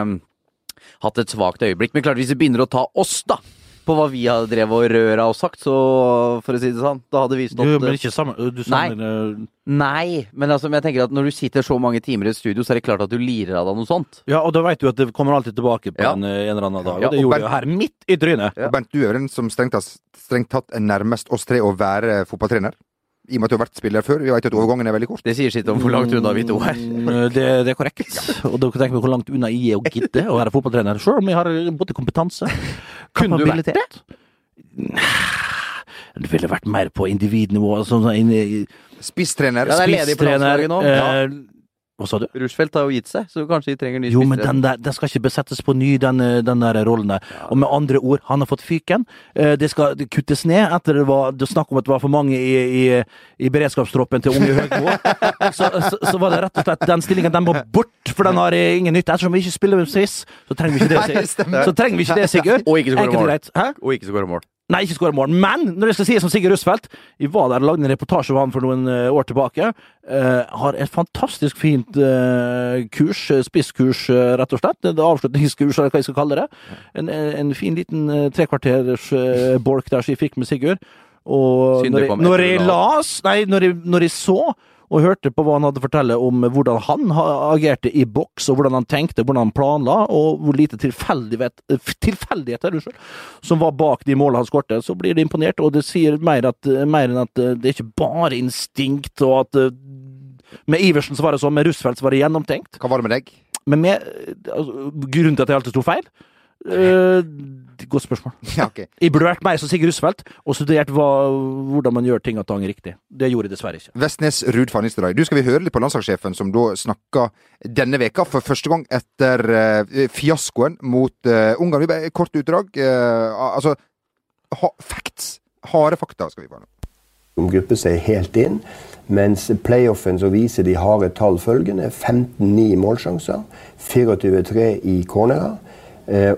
hatt et svakt øyeblikk. Men klart, hvis vi begynner å ta oss, da, på hva vi har drevet og røra og sagt, så for å si det sånn, da hadde vi stått du, men ikke sammen, du Nei. sammenligner Nei, men altså, men jeg tenker at når du sitter så mange timer i et studio, så er det klart at du lirer av deg noe sånt. Ja, og da vet du at det kommer alltid tilbake på Ja. en, en eller annen dag. Ja, Og det og gjorde Bernt- jeg her, midt i trynet. Og Bent, du er den som strengt strengt tatt er nærmest oss tre å være fotballtrener. I og med at du har vært spiller før. Vi vet at overgangen er veldig kort. Det sier sitt om hvor langt unna vi to er. Mm, Det, det er korrekt. Og da tenker vi hvor langt unna jeg er å gidde å være fotballtrener, sjøl om jeg har både kompetanse Kunne du vært det? Nei, Det ville vært mer på individnivå. Sånn, sånn, Spisstrener. Ja, det er ledig på landslaget nå. eh, Hva sa du? Rushfeldt har jo gitt seg, så kanskje de trenger ny Jo, men den, der, den skal ikke besettes på ny, den, eh, den der rollen der. Og med andre ord, han har fått fyken. Eh, Det skal kuttes ned etter det var det snakk om at det var for mange i, i, i beredskapstroppen til Unge Høgmo. Så, så, så var det rett og slett den stillingen den må bort, for den har eh, ingen nytte. Ettersom vi ikke spiller med Swiss, så trenger vi ikke det, Nei, det Sig- stemmer. så trenger vi ikke det, Sigurd. Og ikke skåre og mål. Og ikke skåre mål. Nei, ikke skåre mål. Men når jeg skal si det som Sigurd Russfeldt Jeg var der og lagde en reportasje om han for noen eh, år tilbake. Uh, har et fantastisk fint uh, kurs, spisskurs, uh, rett og slett. Et avslutningskurs, eller hva jeg skal kalle det. En, en fin liten trekvarters bolk der som jeg fikk med Sigurd. Og når jeg, når jeg las Nei, når jeg, når jeg så og hørte på hva han hadde å fortelle om hvordan han agerte i boks, og hvordan han tenkte, hvordan han planla, og hvor lite tilfeldighet, eh, tilfeldigheter unnskyld, som var bak de målene han skårte, så blir det imponert. Og det sier mer, at, mer enn at eh, det er ikke bare instinkt, og at eh, med Iversen så var det sånn, med Russfeldt så var det gjennomtenkt. Hva var det med deg? Men med altså, Grunnen til at jeg alltid sto feil? Eh, godt spørsmål. Ja, okay. Jeg burde vært mer som Sigurd Rusfeldt og studert hva, hvordan man gjør ting og tang riktig. Det gjorde jeg dessverre ikke. Vestnes Ruud van Nistelrooy. Du skal vi høre litt på landslagssjefen, som da snakka denne veka for første gang etter uh, fiaskoen mot uh, Ungarn. Kort utdrag. Uh, altså ha, Facts. Harde fakta skal vi få nå. som grupper seg helt inn. Mens playoffen så viser de harde tall følgende. 15-9 målsjanser, 24-3 i cornerer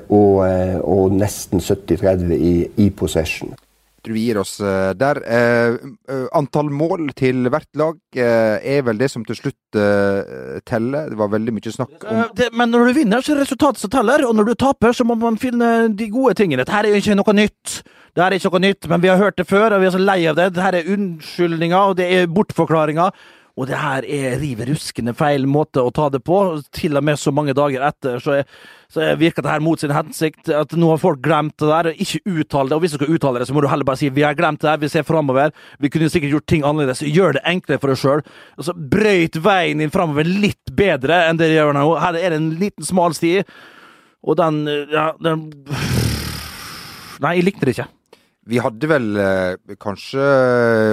og, eh, og nesten 70-30 i, i possession. tror vi gir oss eh, der. Eh, eh, antall mål til hvert lag eh, er vel det som til slutt eh, teller. Det var veldig mye snakk om Eh, det, men når du vinner, så er det resultatet som teller, og når du taper, så må man finne de gode tingene. Dette er jo ikke noe nytt. Det er ikke noe nytt, men vi har hørt det før, og vi er så lei av det. Dette er unnskyldninger, og det er bortforklaringer. Og det her er riv ruskende feil måte å ta det på. Til og med så mange dager etter så, så er- virker det her mot sin hensikt. At nå har folk glemt det der. og Ikke uttale det. Og hvis du skal uttale det, så må du heller bare si 'vi har glemt det her, vi ser framover'. Vi kunne sikkert gjort ting annerledes. Gjør det enklere for deg sjøl. Altså, brøyt veien din framover litt bedre enn det du gjør nå. Her er det en liten smal sti, og den Ja, den Nei, jeg likte det ikke. Vi hadde vel eh, kanskje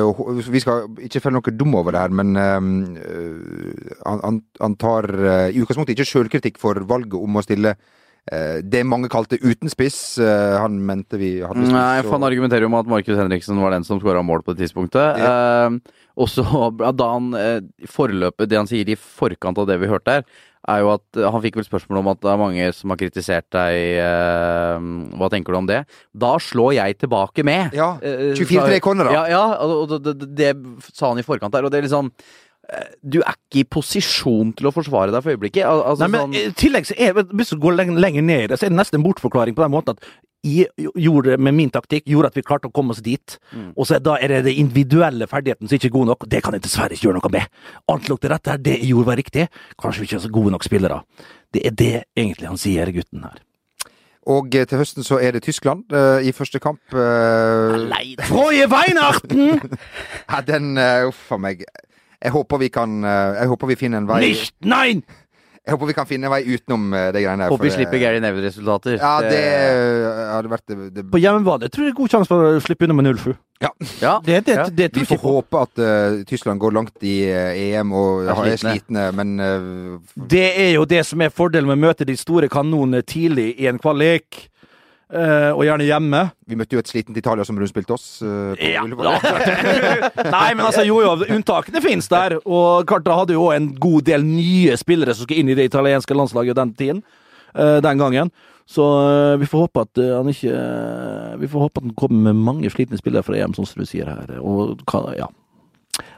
eh, Vi skal ikke felle noe dum over det her, men eh, han, han, tar eh, i utgangspunktet ikke sjølkritikk for valget om å stille eh, det mange kalte uten spiss. Eh, han mente vi hadde spiss. Nei, for han argumenterer jo med at Markus Henriksen var den som skåra mål på det tidspunktet. Eh, og så da han eh, forløpet, det han sier i forkant av det vi hørte her, er jo at eh, han fikk vel spørsmål om at det er mange som har kritisert deg. Eh, hva tenker du om det? Da slår jeg tilbake med. Ja, Eh, 24 sa- da. Ja, ja og, det, det, det sa han i forkant der, og det er liksom Du er ikke i posisjon til å forsvare deg for øyeblikket. Al altså, Nei, men sånn, i tillegg så er Hvis du går lenger ned i det, så er det nesten en bortforklaring på den måten at jeg gjorde med min taktikk gjorde at vi klarte å komme oss dit. Mm. Og så da er det den individuelle ferdigheten som ikke er god nok. Det kan jeg dessverre ikke gjøre noe med. Alt lukter rett her, det jeg gjorde var riktig. Kanskje vi ikke er så gode nok spillere. Det er det egentlig han sier, gutten her. Og eh, til høsten så er det Tyskland uh, i første kamp. Uh... Nei, Freue Weihnachten! ja, den eh, Uff a meg. Jeg håper vi kan eh, Jeg håper vi finner en vei Nicht, nein! Jeg håper vi kan finne en vei utenom eh, det greiene der. Håper vi slipper eh, Gary Neville-resultater. Ja, det eh, hadde vært det, det På hjemmebane tror jeg det er god sjanse for å slippe unna med 0-7. Ja, Det, det, Ja. det, Vi får håpe at uh, Tyskland går langt i uh, EM og Er er slitne. slitne, men uh, Det er jo det som er fordelen med å møte de store kanonene tidlig i en kvalik. Eh, og gjerne hjemme. vi møtte jo et slitent Italia som rundspilte oss. Uh, Ja. Nei, men altså, jo, jo, unntakene finnes der. Og Carta hadde jo en god del nye spillere som skulle inn i det italienske landslaget den tiden. Uh, den gangen. Så vi får håpe at han ikke Vi får håpe at han kommer med mange slitne spillere fra EM, sånn som du sier her. Og ja.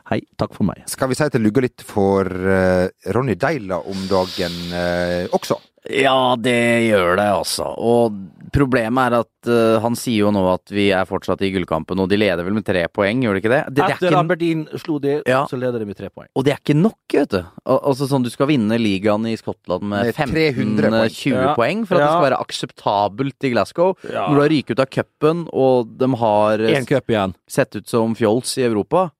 Hei, takk for meg. Skal vi si at det lugger litt for uh, Ronny Deila om dagen uh, også? Ja, det gjør det, altså. Og problemet er at uh, han sier jo nå at vi er fortsatt i gullkampen, og de leder vel med tre poeng, gjør de ikke det? det, det er Etter ikke, Aberdeen slo de, Ja. så leder de med tre poeng. og det er ikke nok, vet du. Al altså sånn, Du skal vinne ligaen i Skottland med, Med 300 poeng. 15-20 Ja. poeng for at det skal være akseptabelt i Glasgow. Ja. Når du har ryket ut av cupen, og de har eh, Én cup igjen. sett ut som fjols i Europa.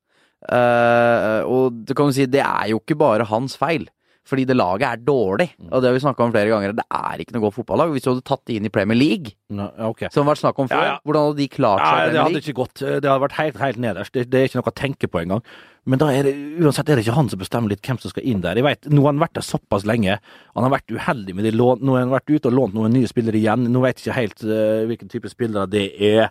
Uh, og det kan du si, det er jo ikke bare hans feil. Fordi det laget er dårlig, og det har vi snakka om flere ganger. Det er ikke noe godt fotballag. Hvis du hadde tatt det inn i Premier League, no, okay. som det har vært snakk om før, Ja, ja. hvordan hadde de klart seg Ja, det hadde ikke gått. Det hadde vært helt, helt nederst. Det, det er ikke noe å tenke på engang. Men da er det, uansett er det ikke han som bestemmer litt hvem som skal inn der. Jeg vet, Nå har han vært der såpass lenge. Han har vært uheldig med de lån. Nå har han vært ute og lånt noen nye spillere igjen. Nå vet jeg ikke helt uh, hvilken type spillere det er.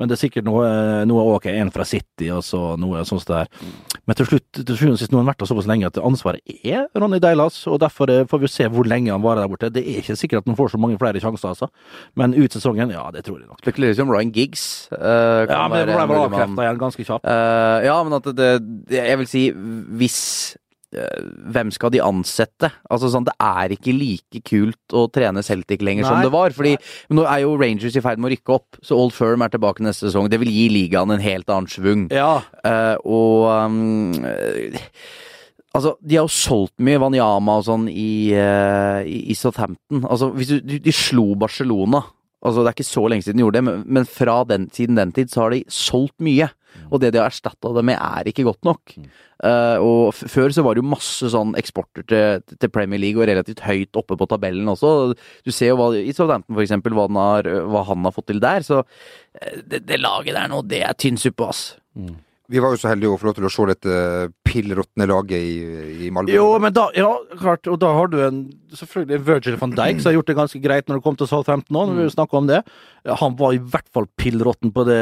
Men det er sikkert noe, eh, noe ok, en fra City og så noe sånt der. Men til slutt, til sjuende og sist, nå har han vært der såpass lenge at ansvaret er Ronny Deilas. Og derfor eh, får vi se hvor lenge han varer der borte. Det er ikke sikkert at han får så mange flere sjanser, altså. Men ut sesongen, ja, det tror jeg nok. Spekulerer ikke om Ryan Giggs. Uh, Ja, men det var ble vel avkrefta igjen ganske kjapt. Uh, ja, men at det, det Jeg vil si, hvis hvem skal de ansette? Altså sånn, Det er ikke like kult å trene Celtic lenger som det var. fordi nå er jo Rangers i ferd med å rykke opp, så Old Firm er tilbake neste sesong. Det vil gi ligaen en helt annen schwung. Ja, Uh, og um, eh, Altså, de har jo solgt mye Wanyama og sånn i, uh, i, i Southampton. Altså, hvis du, de, de slo Barcelona. Altså, det er ikke så lenge siden de gjorde det, men, men fra den, siden den tid så har de solgt mye. Og det de har erstatta det med, er ikke godt nok. Uh, og før så var det jo masse sånn eksporter til, til Premier League, og relativt høyt oppe på tabellen også. Du ser jo hva, i Southampton for eksempel, hva han har, hva han har fått til der. Så eh, det, det laget der nå, det er tynn suppe, ass. Vi var jo så heldige å få lov til å se dette pill råtne laget i, i Malmö. Jo, men da, ja, klart, og da har du en, selvfølgelig Virgil van Dijk som har gjort det ganske greit når det kom til Southampton òg, når vi snakker om det. Han var i hvert fall pillråtten på det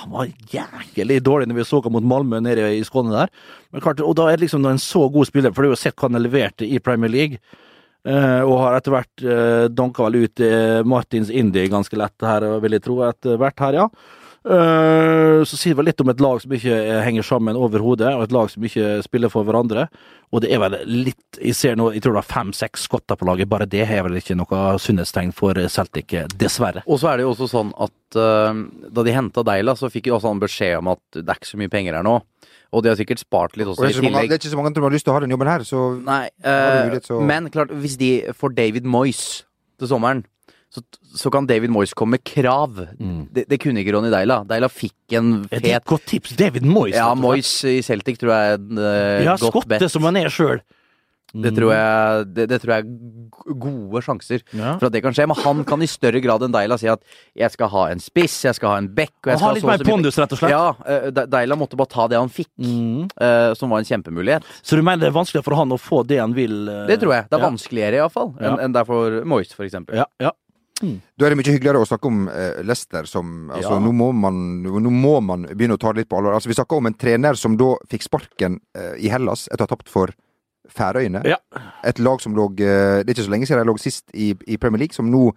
Han var jæklig dårlig når vi så ham mot Malmö nede i Skåne der. Men klart, og da er det liksom når en så god spiller, for du har jo sett hva han leverte i Premier League. eh, og har etter hvert uh, danka vel ut eh, Martins Indie ganske lett her, vil jeg tro, etter hvert her, ja. Eh, så sier det vel litt om et lag som ikke eh, henger sammen overhodet, og et lag som ikke spiller for hverandre. Og det er vel litt Jeg ser nå, jeg tror det er fem-seks skotter på laget. Bare det er vel ikke noe sunnhetstegn for Celtic, eh, dessverre. Og så er det jo også sånn at uh, da de henta Deila, så fikk jo også han beskjed om at det er ikke så mye penger her nå. Og de har sikkert spart litt Og det, er mange, det er ikke så mange som har lyst til å ha den jobben her, så Nei, uh, mulighet, så- men klart, hvis de får David Moyes til sommeren, så, så kan David Moyes komme med krav. Det, det kunne ikke Ronny Deila. Deila fikk en fet det et godt tips? David Moyes. Ja. Moyes i Celtic tror jeg er en uh, Ja, godt bet. skotte som han er sjøl. Det tror jeg, det, det tror jeg er gode sjanser Ja. for at det kan skje. Men han kan i større grad enn Deila si at 'jeg skal ha en spiss, jeg skal ha en bekk' og jeg Han skal har ha litt mer pondus, rett og slett. Ja, eh, Deila måtte bare ta det han fikk, Mm. eh, som var en kjempemulighet. Så du mener det er vanskeligere for han å få det han vil? eh, Det tror jeg. Det er ja. vanskeligere, iallfall, enn Ja. enn det er for Moyes, for eksempel. Ja, ja. Da er det mye hyggeligere å snakke om eh, Leicester som altså, Ja. nå, må man, nå må man begynne å ta det litt på alvor. Altså, vi snakker om en trener som da fikk sparken eh, i Hellas etter å ha tapt for Færøyene. Ja. Et lag som lå eh, Det er ikke så lenge siden de lå sist i, i Premier League, som nå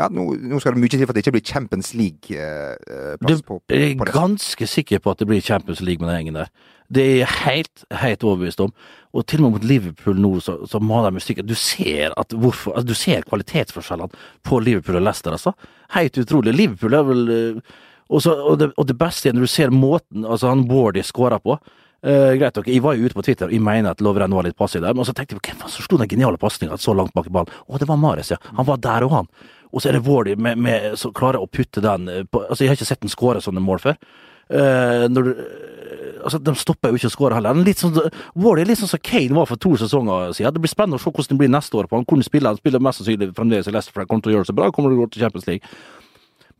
ja, nå, nå skal det mye til for at det ikke blir Champions League-plass Det- på, på, Jeg er ganske sikker på at det blir Champions League med den gjengen der. Det er jeg helt, helt overbevist om. Og til og med mot Liverpool nå, så, så maler de stykker. Du ser at hvorfor, altså, du ser kvalitetsforskjellene på Liverpool og Leicester, altså. Helt utrolig. Liverpool er vel eh, og, så, og, det, og det beste er når du ser måten altså han Wardy skåra på. Uh, greit okay. Jeg var jo ute på Twitter og jeg mener at Lovren var litt passiv der, men så tenkte jeg hvem som slo den geniale pasninga så langt bak i ballen? Å, det var Mares, ja. Han var der og han. Og så er det Wardy som klarer å putte den eh, på Altså, jeg har ikke sett den skåre sånne mål før. Uh, når du, altså, De stopper jo ikke å skåre heller. Er Litt sånn, Wardy er litt sånn som Kane var for to sesonger siden. Det blir spennende å se hvordan det blir neste år. på Han kunne spille, han spiller mest sannsynlig fremdeles i Leicester, for han kommer til å gjøre det så bra. kommer til å gå til Champions.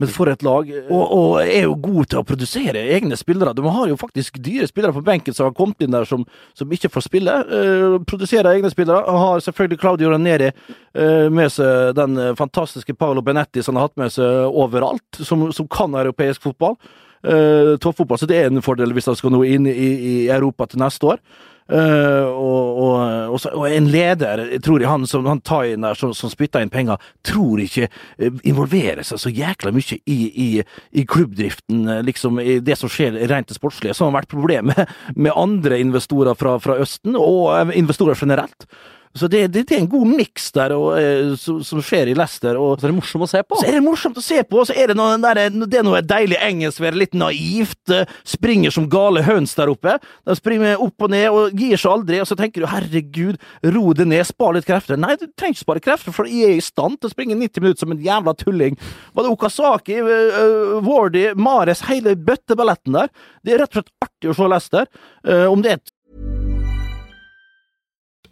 Men for et lag. Og, og er jo god til å produsere egne spillere. De har jo faktisk dyre spillere på benken som har kommet inn der som, som ikke får spille. Uh, produserer egne spillere. Og har selvfølgelig Claudio Ranieri uh, med seg den eh, fantastiske Paolo Benetti som han har hatt med seg overalt, som, som kan europeisk fotball. Uh, toppfotball, så det er en fordel hvis han skal nå inn i, i Europa til neste år. Uh, og, og, og, en leder, tror jeg han som han Tayin der, som, som spytter inn penger, tror ikke eh, involverer seg så jækla mye i, i, i klubbdriften, eh, liksom i det som skjer rent det sportslige, som har vært problemet med andre investorer fra, fra Østen, og eh, investorer generelt. Så det, det, det er en god miks der og, eh, som, som skjer i Leicester. Og, Så er det morsomt å se på. så er det morsomt å se på, og så er det noe, der, det er noe deilig engelsk ved engelskvær, litt naivt. eh, Springer som gale høns der oppe. De springer opp og ned og gir seg aldri. Og så tenker du herregud, ro det ned, spar litt krefter. Nei, du trenger ikke spare krefter, for jeg er i stand til å springe 90 minutter som en jævla tulling. Var det Okazaki, uh, Wardy, Mares, hele bøtteballetten der? Det er rett og slett artig å se Leicester. Eh, om det er et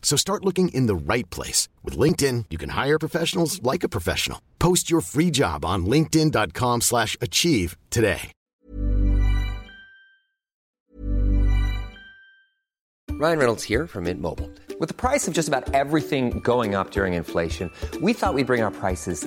So start looking in the right place. With LinkedIn, you can hire professionals like a professional. Post your free job on linkedin.com slash achieve today. Ryan Reynolds here from Mint Mobile. With the price of just about everything going up during inflation, we thought we'd bring our prices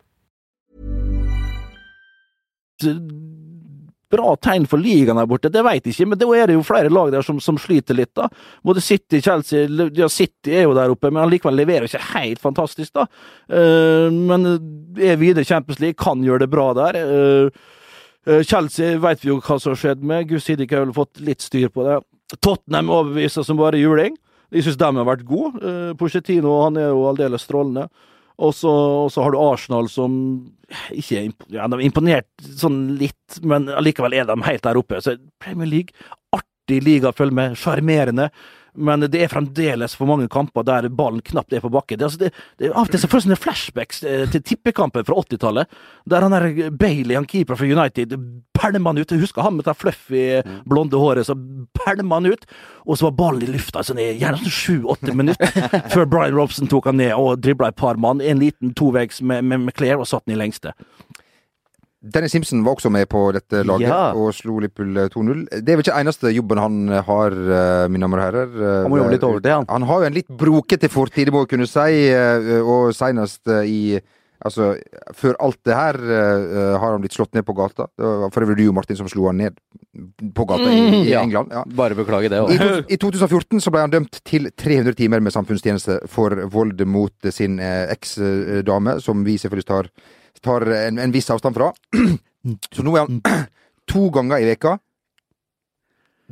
bra tegn for ligaen her borte, det veit jeg ikke, men da er det jo flere lag der som, som sliter litt, da. Både City, Chelsea Ja, City er jo der oppe, men allikevel leverer ikke helt fantastisk, da. Uh, men er videre Champions League, kan gjøre det bra der. Eh, Eh, Chelsea vet vi jo hva som har skjedd med. Gus ikke har vel fått litt styr på det. Tottenham overbeviser som bare juling. Jeg syns de har vært gode. Uh, Pochettino han er jo aldeles strålende. Og så og så har du Arsenal som ikke er imp ja, er imponert sånn litt, men allikevel er de helt der oppe. Så Premier League, artig liga å følge med, sjarmerende. Men det er fremdeles for mange kamper der ballen knapt er på bakken. Det, altså det, det av og til så får jeg sånne flashbacks eh, til tippekampen fra 80-tallet, der han der Bailey, han keeper fra United, pælma han ut. Jeg husker han med det fluffy, blonde håret, så pælma han ut. Og så var ballen i lufta sånn, gjerne sånn sju-åtte minutter før Brian Robson tok han ned og dribla et par mann. En liten tovegs med, med, med Claire og satt den i lengste. Dennis Simpson var også med på dette laget Ja. og slo Liverpool 2-0. Det er vel ikke eneste jobben han har, eh, mine damer og herrer. Eh, Han må jobbe litt over det, han. Han har jo en litt brokete fortid, må jeg kunne si, eh, og senest eh, i Altså, før alt det her eh, har han blitt slått ned på gata. Det var for øvrig du, Martin, som slo han ned på gata i, i Ja. England. Ja. Bare beklage det. I, I 2014 så ble han dømt til 300 timer med samfunnstjeneste for vold mot sin eh, eksdame, som vi selvfølgelig tar, tar en, en viss avstand fra. Så nå er han to ganger i veka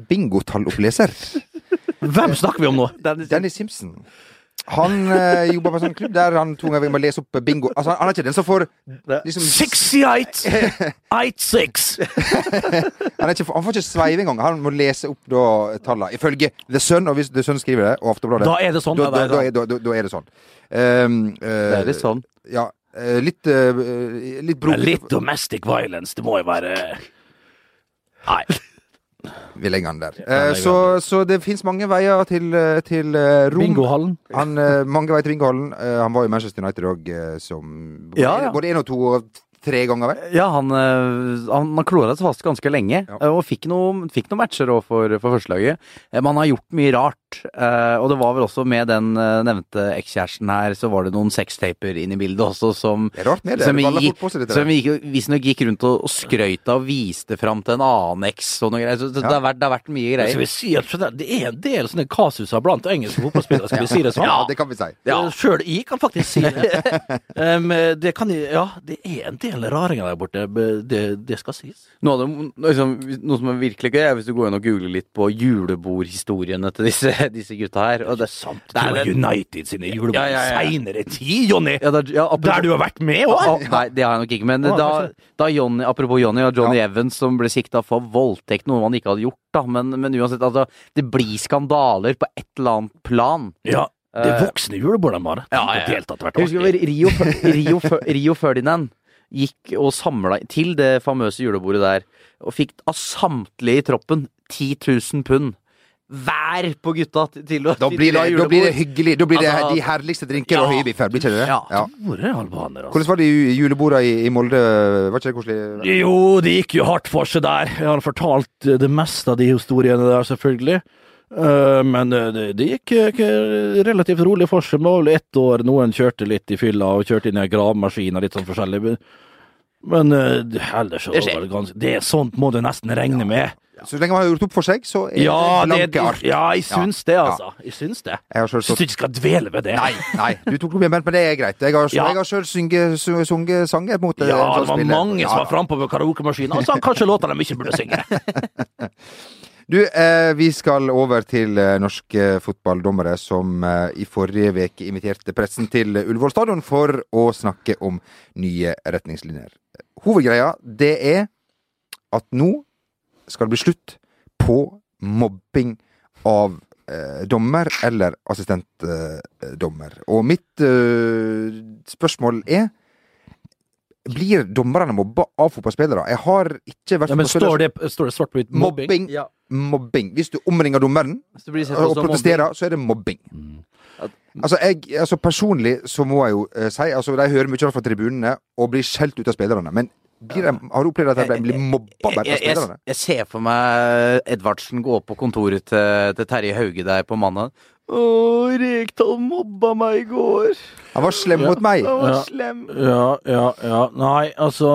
bingotalloppleser. Hvem snakker vi om nå? Danny Simpson. Han øh, jobber på en sånn klubb der han to ganger må lese opp bingo. Altså, han er ikke den som får liksom, 68! 86! han, ikke, han får ikke sveive engang. Han må lese opp da tallene. Ifølge The Sun, og hvis The Sun skriver det, og Aftenbladet Da er det sånn. Da, da, da, da, da, da er det sånn. Um, uh, Det er litt sånn. Ja. Eh, litt uh, Litt Men brokete litt domestic violence, det må jo være Nei. Vi legger den der. Eh, så, så det fins mange veier til, eh, til eh, Rom. Bingohallen. Han, eh, mange veier til bingohallen. Eh, han var jo i Manchester United òg, som Ja, ja. både én og to og tre ganger, vel? Ja, han, øh, han, han klora seg fast ganske lenge, Ja. øh, og fikk noen fikk noen matcher også for, for førstelaget. Eh, Men han har gjort mye rart, eh, og det var vel også med den nevnte ekskjæresten her, så var det noen sextaper inn i bildet også, som Det er rart med det. som Det gikk, seg, dette som gikk, visstnok gikk rundt og, og skrøt av og viste fram til en annen eks og noe greier. Så det, det, har vært, det har vært mye Skal greier. vi si at det er en del sånne kasuser blant engelske fotballspillere, skal vi si det sånn? Ja, det kan vi si. Ja. Sjøl jeg kan faktisk si det. um, det kan jeg, ja, det er en del raringer der borte. Det, det skal sies. Noe, det, liksom, noe som er virkelig gøy, er hvis du går inn og googler litt på julebordhistoriene til disse, disse gutta her. Og det, Sant. det er Det var United sine julebord Ja, ja, ja. seinere tid, Jonny! Ja, det, er- ja, Der du har vært med òg! òg! Nei, det har jeg nok ikke. Men Ah, da, da Johnny, apropos Johnny og Johnny Evans som ble sikta for voldtekt, noe man ikke hadde gjort, da. Men, men uansett, altså, det blir skandaler på et eller annet plan. Ja. Det er Eh, voksne julebord de har. Ja, ja, ja. Husker. Rio, Rio, Rio Ferdinand gikk og samla til det famøse julebordet der, og fikk av samtlige i troppen 10 000 pund. Hver på gutta til, å Da blir, det, da blir det hyggelig. Da blir det Altså, de herligste drinker og høye høybiffer, blir ikke det Ja. Ja. Altså. Hvordan var det i juleborda i, i Molde? Var ikke det koselig? Jo, det gikk jo hardt for seg der. Jeg har fortalt det meste av de historiene der, selvfølgelig. Eh, men eh, det, gikk eh, relativt rolig for seg. Det var vel ett år noen kjørte litt i fylla og kjørte inn i gravemaskiner, litt sånn forskjellig. Men- ellers så var det ganske Det sånt må du nesten regne med. Så lenge man har gjort opp for seg, så er Ja, det blanke ark. ja, jeg syns det, altså. Jeg syns det. Jeg Syns du ikke skal dvele ved det? Nei, nei, du tok noe igjen, men det er greit. Jeg har, Ja. jeg har sjøl sunget sanger mot Ja, sånn det var spiller. mange som var frampå ved karaokemaskinen og sa kanskje låter de ikke burde synge. Du, eh, vi skal over til eh, norske fotballdommere som eh, i forrige uke inviterte pressen til Ullevål stadion for å snakke om nye retningslinjer. Hovedgreia, det er at nå skal det bli slutt på mobbing av eh, dommer eller assistentdommer. Og mitt eh, spørsmål er blir dommerne mobba av fotballspillere? Jeg har ikke vært Ja, men står det, står det svart på hvitt mobbing? Mobbing. Ja. mobbing. Hvis du omringer dommeren du og protesterer, mobbing. så er det mobbing. Altså, jeg, altså Personlig så må jeg jo eh, si altså De hører mye fra tribunene og blir skjelt ut av spillerne. Men blir de, har du opplevd at de blir mobba bare av jeg, jeg, spillerne? jeg ser for meg Edvardsen gå på kontoret til, til Terje Hauge der på mandag. Å, Rekdal mobba meg i går. Han var slem mot meg. Han var Ja. slem. Ja, ja, ja. Nei, altså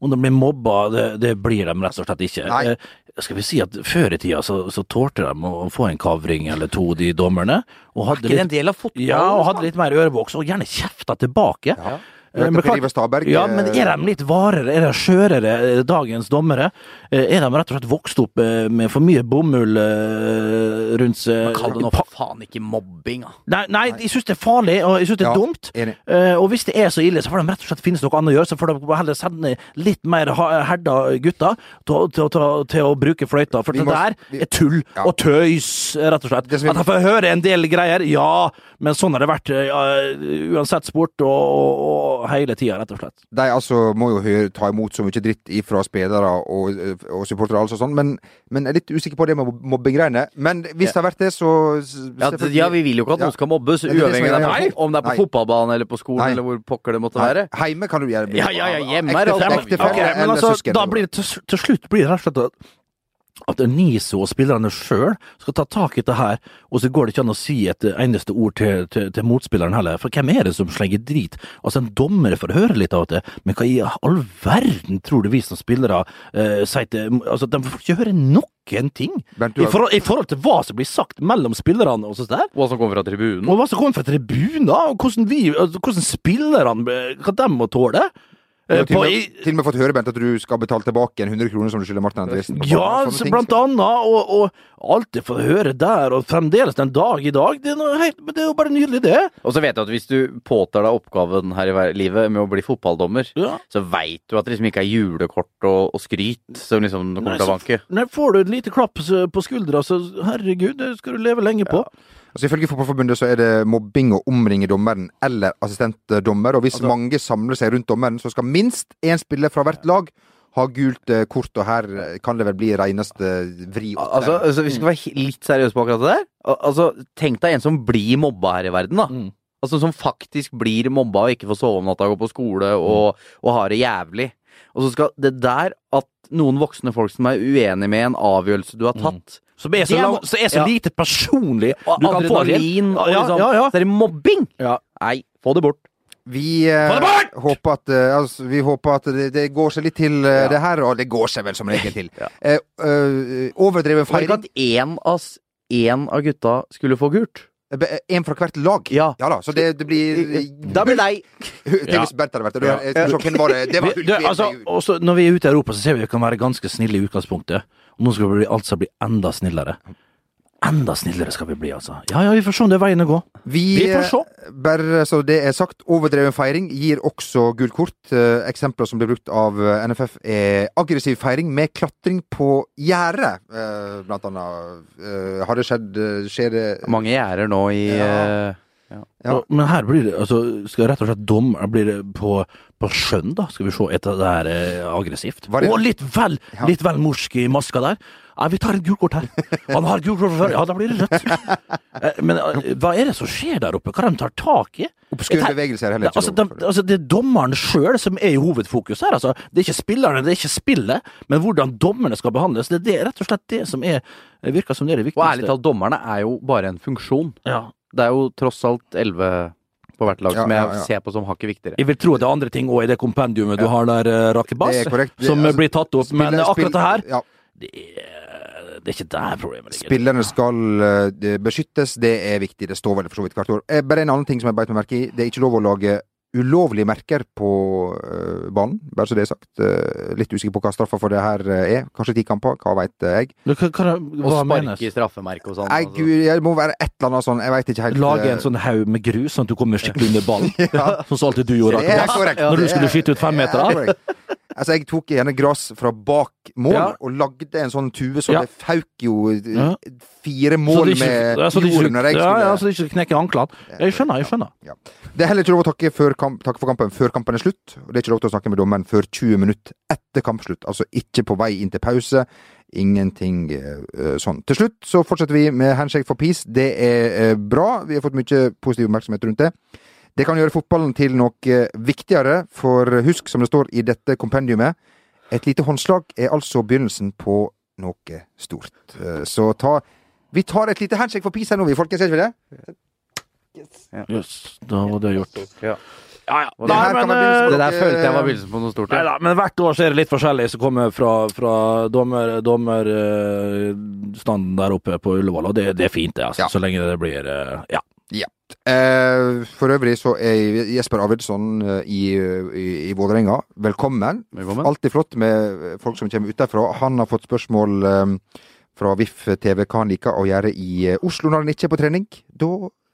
Om de blir mobba, det, det blir de rett og slett ikke. Nei. Eh, skal vi si at Før i tida så, så tålte de å få en kavring eller to, de dommerne. Og Er hadde ikke det en litt, del av fotballen? ja, og hadde litt mer ørevoks, og gjerne kjefta tilbake. Ja. Vet men klart- Staberg Ja, eh, men er de litt varere, er de skjørere, eh, dagens dommere? Eh, Er de rett og slett vokst opp eh, med for mye bomull eh, rundt seg? Kall det nå for faen ikke mobbing, da. Nei, nei, jeg syns det er farlig, og jeg syns det er Ja, dumt. enig. Eh, og hvis det er så ille, så får de rett og slett finnes noe annet å gjøre. Så får de heller sende litt mer herda gutter til, til, til, til å bruke fløyta. For Vi det må- der er tull Ja. og tøys, rett og slett. Vi- At jeg får høre en del greier, ja, men sånn har det vært eh, ja, uansett sport og, og hele tida, rett og slett. De altså må jo ta imot så mye dritt ifra spillere og, og supportere, altså sånn, men, men jeg er litt usikker på det med mobbegreiene. Men hvis det har vært det, så Ja, det, ja, vi vil jo ikke at Ja. noen skal mobbes, uavhengig av om det er på Nei. fotballbanen eller på skolen Nei. eller hvor pokker det måtte Nei, være. Heime kan du gjøre Ja, ja, ja, hjemme er alt- ektefelle okay, eller altså, søsken. da blir det til, til slutt blir det rett og slett at NISO og spillerne sjøl skal ta tak i det her, og så går det ikke an å si et eneste ord til, til, til motspilleren heller. For hvem er det som slenger drit? Altså, en dommer får høre litt av det, men hva i all verden tror du vi som spillere eh, sier til Altså, de får ikke høre noen ting Bernt, har... i forhold, i forhold til hva som blir sagt mellom spillerne og sånt der. Hva som kommer fra tribunen. Og hva som kommer fra tribunen, og hvordan, vi, altså, hvordan spillerne eh, Hva de må tåle. Du Eh, har til, og med, til og med fått høre Bent, at du skal betale tilbake en 100 kroner som du skylder Martin Andresen. Ja, så ting blant annet, og, og alltid få høre der, og fremdeles den dag i dag. Det er, noe helt, det er jo bare nydelig, det. Og så vet du at hvis du påtar deg oppgaven her i livet med å bli fotballdommer, Ja. så veit du at det liksom ikke er julekort og, og skryt som liksom Nei, kommer til å banke. Nei, får du et lite klapp på skuldra, så herregud, det skal du leve lenge på. Altså, ifølge Fotballforbundet så er det mobbing å omringe dommeren eller assistentdommer, og hvis Altså- mange samler seg rundt dommeren, så skal minst én spiller fra hvert lag ha gult eh, kort, og her kan det vel bli reneste vri. Altså, altså, vi skal være litt seriøse på akkurat det der. Altså, tenk deg en som blir mobba her i verden, da. Mm. Altså Som faktisk blir mobba og ikke får sove om natta, gå på skole og, og har det jævlig. Og så skal det der at noen voksne folk som er uenig med en avgjørelse du har tatt Som er så, er lang, så, er så Ja. lite personlig. Og Du kan få lin og liksom ja, ja. Så er det mobbing! Ja. Nei, få det bort. Vi eh, Få det bort! håper at, eh, altså, vi håper at det, det går seg litt til eh, Ja. det her, og det går seg vel som regel til. Ja. Eh, eh, overdreven feiring. ikke at én av, en av gutta skulle få gult? Én fra hvert lag. Ja. da, så det, det blir Da blir det deg. Hvis Bernt hadde vært der. Jeg tror ikke hvem var det. Det var Vi, altså, også, når vi er ute i Europa, så ser vi at vi kan være ganske snille i utgangspunktet. Og nå skal vi altså bli enda snillere. Enda snillere skal vi bli, altså. Ja ja, vi får se om det er veien å gå. Vi, Vi får se. eh, bare så det er sagt, overdreven feiring gir også gult kort. Eh, Eksempler som blir brukt av eh, NFF er aggressiv feiring med klatring på gjerdet, blant annet. Har det skjedd Skjer det Mange gjerder nå i Ja. Ja. Og, men her blir det altså, skal rett og slett dom Blir det på, på skjønn, da? Skal vi se etter det her eh, aggressivt? Var det- Og litt vel Ja. litt vel morsk i maska der. Ja, vi tar et gult kort her. Han har gult kort fra før. Ja, da blir det rødt. Eh, Men eh, hva er det som skjer der oppe? Hva de tar tak i? Obskure bevegelser er heller ikke Altså, de, altså, det er dommeren sjøl som er i hovedfokus her. Altså. Det er ikke spillerne, det er ikke spillet, men hvordan dommerne skal behandles. Det er det, rett og slett det som er, virker som det er det viktigste. Og ærlig talt, dommerne er jo bare en funksjon. Ja. Det er jo tross alt elleve på hvert lag Ja, som jeg ja, ja. ser på som hakket viktigere. Jeg vil tro det er andre ting òg i det kompendiumet du har der, eh, Rakebass, som altså, blir tatt opp. Men Spiller- akkurat det her, Ja, det er, det er ikke der problemet ligger. Spillerne skal uh, beskyttes, det er viktig. Det står vel for så vidt hvert år. Eh, Bare en annen ting som jeg beit meg merke i. Det er ikke lov å lage ulovlige merker på eh, banen, bare så det er sagt. Eh, litt usikker på hva straffa for det her eh, er. Kanskje ti kamper, hva veit jeg. Men Hva, hva, Og hva menes? sparke i straffemerket og sånn. Nei, altså. gud, det må være et eller annet sånn, jeg veit ikke helt. Lage en sånn haug med grus, sånn at du kommer skikkelig under ballen? Sånn som alltid du gjorde, Akkurat. Når du skulle skyte ut fem Altså, jeg tok gjerne gress fra bak mål, Ja. og lagde en sånn tue, så Ja. det fauk jo eh, fire mål ikke- med ja, så det jord når jeg skulle ja, så det ikke knekker anklene. Jeg skjønner, jeg skjønner. Det er heller ikke lov å takke, kamp, takke for kampen før kampen er slutt. Og det er ikke lov til å snakke med dommeren før 20 minutter etter kampslutt. Altså ikke på vei inn til pause. Ingenting eh, eh, sånn. Til slutt så fortsetter vi med handshake for peace. Det er uh, bra. Vi har fått mye positiv oppmerksomhet rundt det. Det kan gjøre fotballen til noe eh, viktigere, for husk, som det står i dette kompendiumet, et lite håndslag er altså begynnelsen på noe stort. Eh, Så ta Vi tar et lite handshake for peace her nå, vi folkens, Ser vi det? Jøss, da var det gjort. Ja. Ja, ja. Det her men, på Det der følte jeg var begynnelsen på noe stort. Nei Ja. da, men hvert år så er det litt forskjellig som kommer fra, fra dommerstanden dommer, eh, der oppe på Ullevål, og det, det er fint, det, altså. Ja. Så lenge det blir eh, Ja. Ja. Eh, for øvrig så er Jesper Arvidsson eh, i, i, i Vålerenga. Velkommen. Velkommen. Alltid flott med folk som kommer utenfra. Han har fått spørsmål eh, fra VIF TV hva han liker å gjøre i eh, Oslo når han ikke er på trening. Da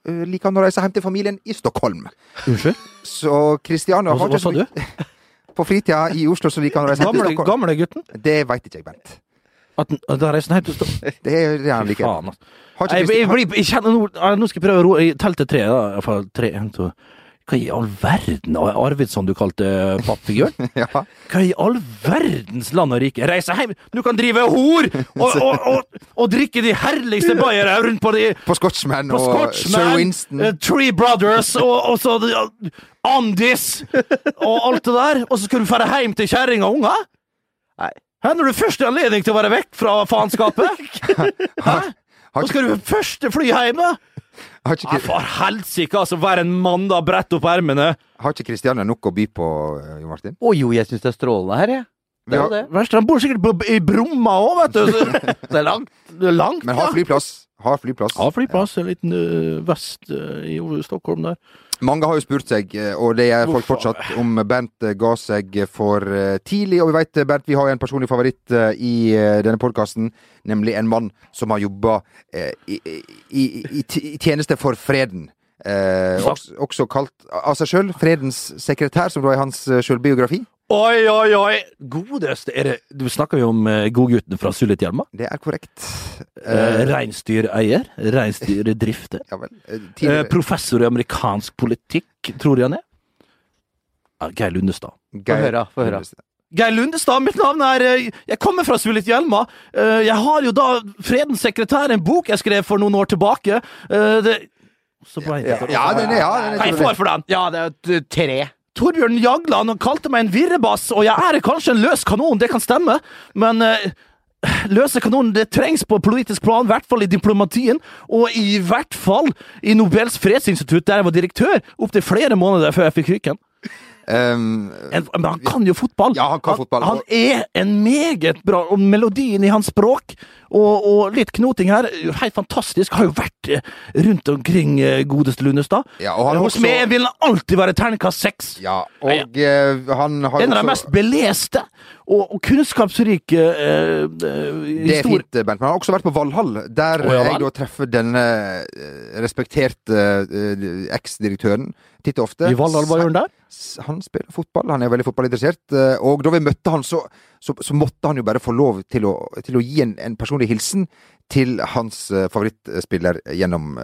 eh, liker han å reise hjem til familien i Stockholm. Unnskyld? Så Kristiania Hva, sa du? På fritida i Oslo så liker han å reise hjem til Stockholm. gamle gutten? Det veit ikke jeg, Bent. At at da reiser han hjem? Det er det han. Faen, altså. Jeg, Jeg, jeg, jeg kjenner nå Nå skal jeg prøve å roe teller til tre, da. Iallfall tre, en, to. Hva i all verden Arvidsson du kalte pappfiguren? Ja. Hva i all verdens land og rike? Reise hjem! Du kan drive hor! Og, og, og, og drikke de herligste bayere rundt på de På Scotchman og Sir Winston. Uh, Three Brothers og, og så uh, Andis og alt det der. Og så skal du dra hjem til kjerring og unger? Nei. Hæ, når du først har anledning til å være vekk fra faenskapet? Hæ? Nå skal du første fly hjem, da? Har ikke, Ja, for helsike, altså. Være en mann, da. Brett opp ermene. har ikke Kristiania nok å by på, eh, Jo Martin? Å jo, jeg syns det er strålende her, jeg. Det er Ja, jo det. Verst, han bor sikkert på, i Bromma òg, vet du. Det er langt. Det er langt, Men har ja. flyplass. Har flyplass. Ja, flyplass. En liten ø, vest ø, i Stockholm der. Mange har jo spurt seg, eh, og det gjør folk fortsatt, om Bernt eh, ga seg for eh, tidlig. Og vi vet, eh, Bernt, vi har jo en personlig favoritt i denne podkasten, nemlig en mann som har jobba i, i, i, i tjeneste for freden. Eh, også, også kalt av seg sjøl fredens sekretær, som da er hans sjølbiografi. Oi, oi, oi! Godeste er det Du snakker jo om uh, godgutten fra Sulitjelma. Det er korrekt. Uh, Eh, Reinsdyreier. Reinsdyrdrifter. ja vel. Eh, Eh, professor i amerikansk politikk, tror jeg han er. Ja, Geir Lundestad. Få høre, få høre. Geir Lundestad, mitt navn er eh, Jeg kommer fra Sulitjelma. Eh, Jeg har jo da Fredens sekretær, en bok jeg skrev for noen år tilbake. Eh, Det Så ble jeg Ja, den er, ja, den er Hva jeg får for den? Ja, det er tre. Torbjørn Jagland kalte meg en virrebass, og jeg er kanskje en løs kanon, det kan stemme, men eh, løse kanonen det trengs på politisk plan, i hvert fall i diplomatien, og i hvert fall i Nobels fredsinstitutt, der jeg var direktør, opptil flere måneder før jeg fikk ryken. Um, En, men han kan jo fotball. Ja, han kan fotball. Han er en meget bra Og melodien i hans språk, og, og litt knoting her, helt fantastisk. Har jo vært eh, rundt omkring eh, godeste Lundestad. Ja, han Hos også- meg vil han alltid være terningkast seks. ja, og ja. han har En av de mest beleste og, og kunnskapsrike eh, eh, Det er fint, Bernt. Men jeg har også vært på Valhall, der oh, ja jeg da treffer denne eh, respekterte eh, eksdirektøren titt og ofte. I Valhall, hva gjør han der? Han spiller fotball, han er veldig fotballinteressert. eh, Og da vi møtte han, så, så, så måtte han jo bare få lov til å, til å gi en, en personlig hilsen til hans favorittspiller gjennom,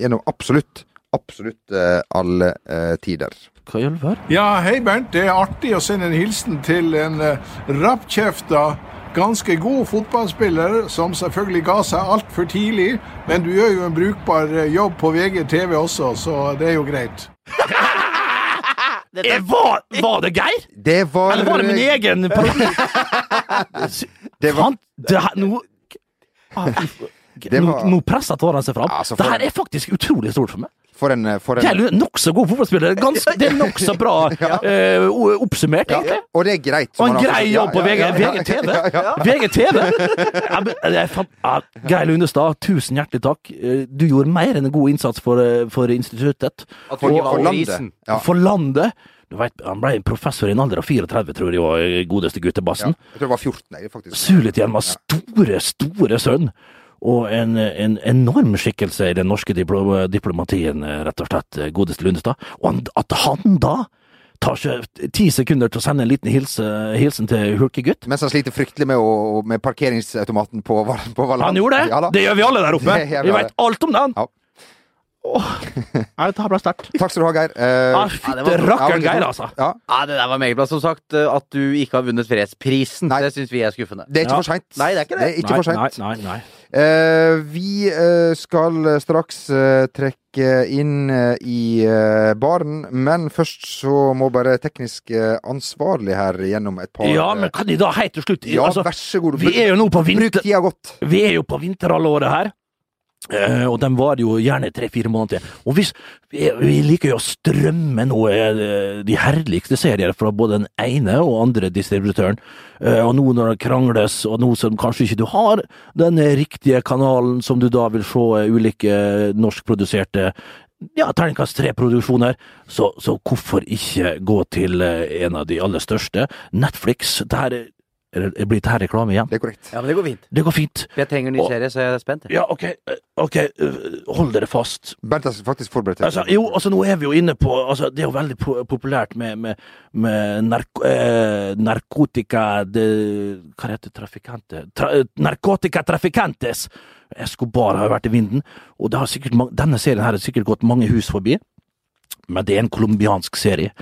gjennom absolutt, absolutt eh, alle eh, tider. Hva i all verden? Ja, hei Bernt. Det er artig å sende en hilsen til en uh, rappkjefta, ganske god fotballspiller, som selvfølgelig ga seg altfor tidlig. Men du gjør jo en brukbar eh, jobb på VGTV også, så det er jo greit. Eh, var, var det Geir? Det var Eller var det min egen parodi? Det var- Faen, det her Nå Ah, Det Nå, nå presser tårene seg fram. Altså, for- det her er faktisk utrolig stort for meg. For en, for en Geir Lund er nokså god fotballspiller. Ganske, det er nokså bra eh, oppsummert, ja, egentlig. Og det er greit. Og en han har grei jobb på VG, ja, ja, ja, VGTV. ja, ja. VGTV! Ja, ja, Geir Lundestad, tusen hjertelig takk. Eh, Du gjorde mer enn en god innsats for, eh, for instituttet. At For, for landet. Ja. For landet. Du vet, han ble professor i en alder av 34, tror jeg, og eh, godeste Ja. guttebassen. Jeg tror det var 14, jeg, faktisk. Sulitjelmas store, store sønn. Og en, en enorm skikkelse i den norske diplo diplomatien, eh, rett og slett, eh, godeste Lundestad. Og han, at han da tar seg ti sekunder til å sende en liten hilse, hilsen til Hulkegutt. Mens han sliter fryktelig med, å, med parkeringsautomaten på, på Valhall. Han gjorde det! Ja, det gjør vi alle der oppe! Vi veit alt om den! Ja. Åh, oh, det her ble sterkt. Takk skal du ha, Geir. Eh, Ah, det Fytte var- rakkeren, Geir, altså! Ja, Ja, det der var meget bra. Som sagt, eh, at du ikke har vunnet fredsprisen, Nei. det syns vi er skuffende. det er ikke Ja. for seint. Nei, det er ikke det. Det er ikke nei, for sent. Nei, nei, nei. Eh, vi eh, skal straks eh, trekke inn i baren, men først så må bare teknisk ansvarlig her gjennom et par Ja, men kan de da helt til slutt Ja, altså, vær så god. Vi er jo nå på Bruk vinter... tida godt. Vi er jo på vinterhalvåret her. Eh, og de varer jo gjerne tre-fire måneder til. Og hvis, vi, vi liker jo å strømme nå eh, de herligste serier fra både den ene og andre distributøren. Eh, og nå når det krangles, og nå som kanskje ikke du har den riktige kanalen som du da vil se eh, ulike norskproduserte ja, terningkast tre-produksjoner, så, så hvorfor ikke gå til eh, en av de aller største? Netflix. Det blir dette her reklame igjen? Det er korrekt. Ja, men det går fint. Det går fint. For jeg trenger ny Og- serie, så jeg er spent. Ja, ok, eh, ok, eh, hold dere fast. Bernt har faktisk forberedt seg. Altså, jo, altså nå er vi jo inne på altså, Det er jo veldig populært med, med, med narko eh, narkotika de, Hva heter det? Trafikante? Tra eh, narkotika traficantes! Escobar har jo vært i vinden, og det har sikkert, denne serien her har sikkert gått mange hus forbi. Men det er en colombiansk serie.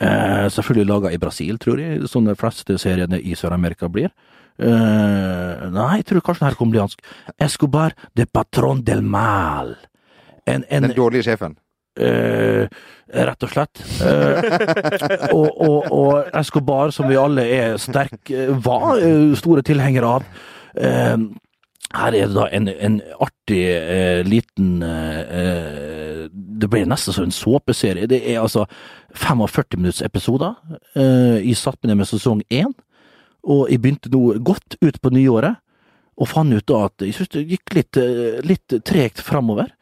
Eh, selvfølgelig laga i Brasil, tror jeg, som de fleste seriene i Sør-Amerika blir. Eh, nei, jeg tror kanskje den her bli colombiansk. Escobar de Patron del Mal. En, en, Den dårlige sjefen. Eh, rett og slett. Eh, og, og, og Escobar, som vi alle er sterk, eh, var eh, store tilhengere av. Her er det da en, en artig eh, liten eh, eh, Det ble nesten som en såpeserie. Det er altså 45 minutts episoder. Eh, jeg satt med det med sesong én, og jeg begynte nå godt ut på nyåret. Og fant ut da at jeg synes det gikk litt, eh, litt tregt framover.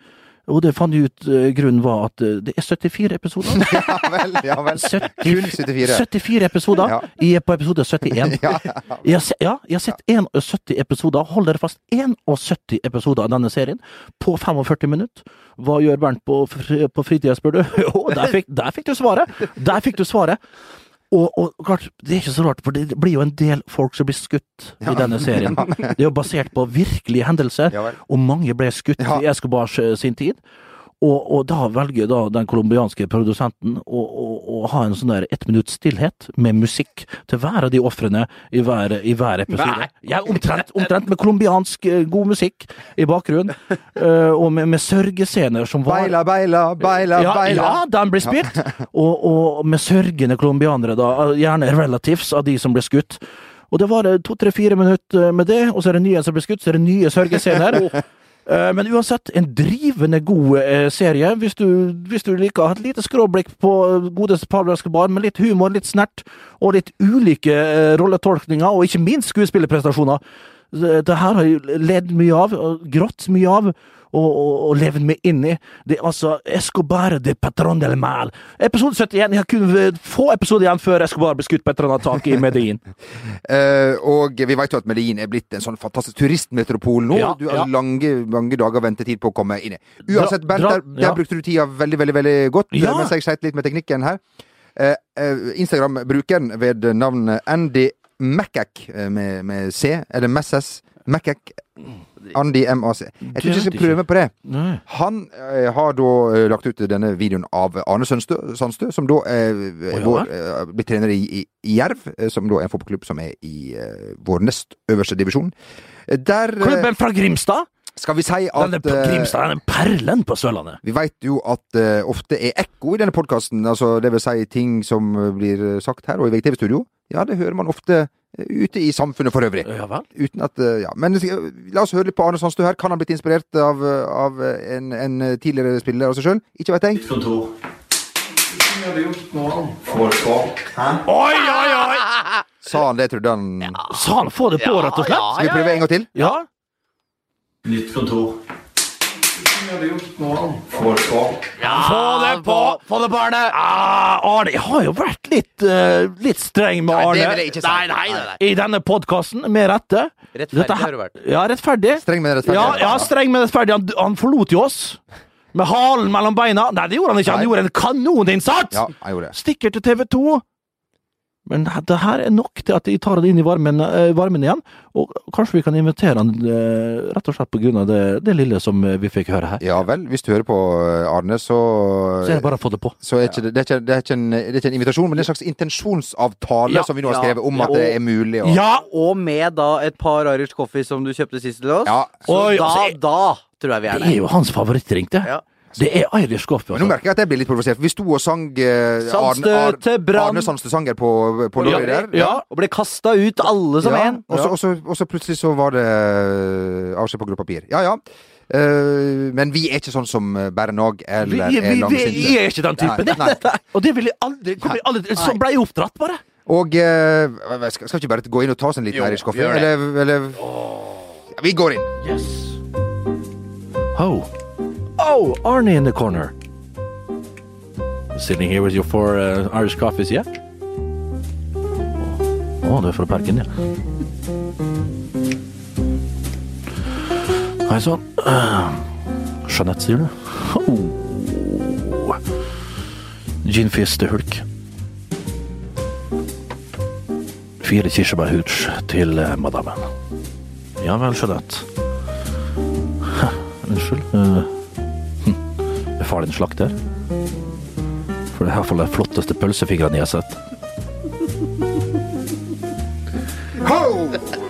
Og det fant jeg ut eh, grunnen var at eh, det er 74 episoder. Ja vel, ja vel. 70 Kun 74. 74 episoder. Ja. Jeg er på episode 71. Ja. Jeg ja, jeg har sett 71 episoder. Hold dere fast, 71 episoder av denne serien på 45 minutter. Hva gjør Bernt på, på fritida, spør du? Jo, der fikk, der fikk du svaret! Der fikk du svaret. Og, og klart, det er ikke så rart, for det blir jo en del folk som blir skutt i denne serien. Det er jo basert på virkelige hendelser, Ja og mange ble skutt Ja. i Escobars sin tid. Og, og da velger da den colombianske produsenten å, å, å ha en sånn der ett minutts stillhet med musikk til hver av de ofrene i hver, i hver episode. Ja, omtrent, omtrent med colombiansk eh, god musikk i bakgrunnen, Uh, og med, med sørgescener som var Beila, beila, beila, ja, beila. ja, den blir spilt! Og, og med sørgende colombianere, da. Gjerne relatives av de som ble skutt. Og det var eh, to, tre, fire minutter med det, og så er det nye som blir skutt, så er det nye sørgescener. Eh, Men uansett, en drivende god eh, serie. Hvis du, hvis du liker et lite skråblikk på eh, godeste Pablo Escobar, med litt humor, litt snert, og litt ulike rolletolkninger, og ikke minst skuespillerprestasjoner. Det her har jeg ledd mye av, grått mye av, og, og, og levd meg inn i. Det er altså Escobar de Patron del Mal. Episode 71. Jeg har kun eh, få episoder igjen før Escobar ble skutt på et eller annet tak i Medellin. uh, og vi vet jo at Medellin er blitt en sånn fantastisk turistmetropol nå. Ja, du har ja. lange, mange dager ventetid på å komme inn. Uansett, Bernt, der, der ja. brukte du tida veldig, veldig veldig godt, Ja. mens jeg sleit litt med teknikken her. Uh, Instagram-brukeren ved navn Andy Macac med, med C, eller Messes Macac. Andy MAC. Jeg tror ikke jeg skal prøve på det. Han eh, har da eh, lagt ut denne videoen av Arne Sandstø, Sandstø som da eh, ja. vår, eh, blir trener i, i, i Jerv, eh, som da er en fotballklubb som er i eh, vår nest øverste divisjon. Eh, Der eh, Klubben fra Grimstad! skal vi si at Denne Grimstad eh, Grimstad, denne perlen på Sørlandet. vi veit jo at det ofte er ekko i denne podkasten, altså det vil si ting som eh, blir sagt her og i VGTV-studio. Ja, det hører man ofte eh, ute i samfunnet for øvrig. Ja vel. Uten at, eh, ja. Men eh, la oss høre litt på Arne Sandstø her. Kan han blitt inspirert av, eh, av en, en tidligere spiller av seg sjøl? Ikke vet jeg. Oi, oi, oi! Sa han det, trodde han. Sa han få det på, rett og slett? Skal vi prøve en gang til? Ja. Nytt kontor. Få det på! Få det på, Arne! Ah, Arne, jeg har jo vært litt, uh, litt streng med Arne. Nei, det vil jeg ikke si. Nei, nei, nei, nei. I denne podkasten, med rette. Rettferdig her- har du vært. Ja, rettferdig. Streng med rettferdig. Ja, ja, streng med rettferdig. Han, han forlot jo oss. Med halen mellom beina. Nei, det gjorde han ikke. Han gjorde en kanoninnsats! Ja, han gjorde det. Stikker til TV 2. Men det her er nok til at de tar det inn i varmen, eh, varmen igjen. Og kanskje vi kan invitere han eh, rett og slett av det, det lille som eh, vi fikk høre her. Ja vel. Hvis du hører på Arne, så Så er det bare å få det på. så er ikke, det, det, er ikke, det, er ikke en, det er ikke en invitasjon, men det er en slags intensjonsavtale Ja, som vi nå har skrevet om ja. at det er mulig. å- Ja! Og med da et par Irish Coffee som du kjøpte sist til oss. Ja. Så Oi, da, altså, da tror jeg vi er Det er jo hans favorittdrink, det. Ja. Det er Irish coffee. Altså. nå merker jeg at jeg blir litt provosert. Vi sto og sang eh, Arne, Arne Sandstø-sanger på, på Ja, der. ja. Og ble kasta ut alle som Ja, en. Og så- og så- plutselig så var det eh, avskjed på grå papir. Ja ja. Uh, men vi er ikke sånn som eh, Bernag Vi, eller vi, er vi, vi er ikke den typen. Nei, nei. Og det vil jeg aldri, jeg aldri Så ble jeg oppdratt, bare. Og uh, skal, skal vi ikke bare gå inn og ta oss en liten Irish coffee? Eller. Eller, Oh. ja, Vi går inn. Yes. Oh. Oh, Arnie in the corner. Sitting here with your four uh, Irish coffees, yeah? Å, du er fra Bergen, ja. Hei sann. Uh, Jeanette, sier du? Oh. Til hulk. Fire kirsebærhooch til eh, madammen. Ja vel, Jeanette. Unnskyld. Er far din slakter? For det er iallfall de flotteste pølsefingrene jeg har sett. Ho!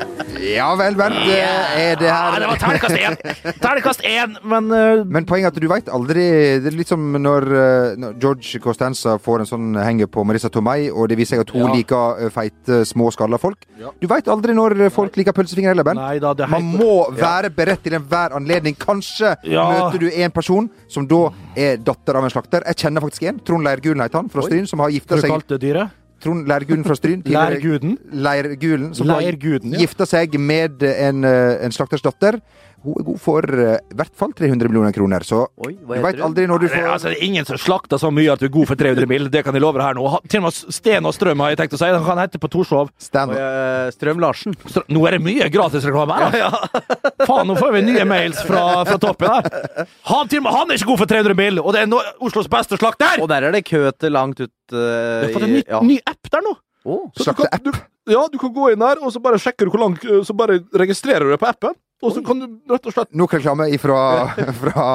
Ja vel, Bernt. Er det her Ja, det var terningkast én! Terningkast én, men uh... Men poenget er at du veit aldri Det er litt som når, eh, når George Costanza får en sånn henger på Marissa Tomei, og det viser seg at hun Ja. liker eh, feite, små, skalla folk. Du veit aldri når eh, folk liker pølsefinger heller, Bernt. Nei da, det er Man må være beredt til enhver anledning. Kanskje Ja. møter du en person som da er datter av en slakter. Jeg kjenner faktisk en. Trond Leirgulen heter han, fra Stryn, som har gifta Hva seg kalte du dyret? Trond Leirguden fra Stryn. Leirguden Leirguden? Leirgulen. Som Leirguden, ja. gifta seg med en, eh, en slakters datter. Hun er god for eh, i hvert fall 300 millioner kroner, så Oi, hva du heter veit aldri når du får Nei, altså, det er ingen som slakter så mye at du er god for 300 mill. Det kan jeg love deg her nå. Til og med Sten og Strøm har jeg tenkt å si. Han kan hete på Torshov. stand Og, eh, Strøm Larsen. Strø- Nå er det mye gratisreklame her. altså. Faen, nå får vi nye mails fra, fra toppen her. Han, til og med, han er ikke god for 300 mill., og det er no Oslos beste slakter! Og der er det kø til langt ut uh, Du har fått en ny, ny app der nå. Å, Så du kan, du, ja, du kan gå inn der, og så bare sjekker du hvor langt Så bare registrerer du deg på appen. Og så kan du rett og slett nok reklame ifra, fra, fra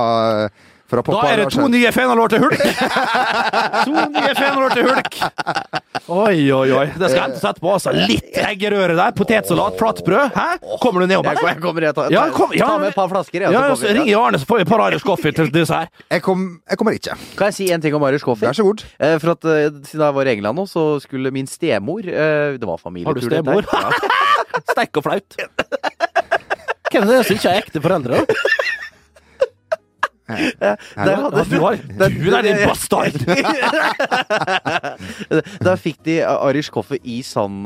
Da er det to nye fenalår til hulk! to nye fenalår til hulk! Oi, oi, oi. Det skal jeg sette på. altså. Litt eggerøre der. Potetsalat, flatbrød. Hæ? Kommer du nedom her? jeg kommer, jeg tar, Ja, kom, ja, ta med et par flasker. Ja, så ja, kommer så vi. Arne, så får vi et par Irish coffee til disse her. Jeg, kom, jeg kommer ikke. Kan jeg si en ting om Irish coffee? Vær så god. Eh, for at eh, Siden jeg var i England nå, så skulle min stemor eh, Det var familietur. Har du stemor? Ja. Sterk og flaut. Hvem er det som ikke har ekte foreldre? Der hadde- du har- du er din bastard! Da fikk de eh, Irish coffee i sånn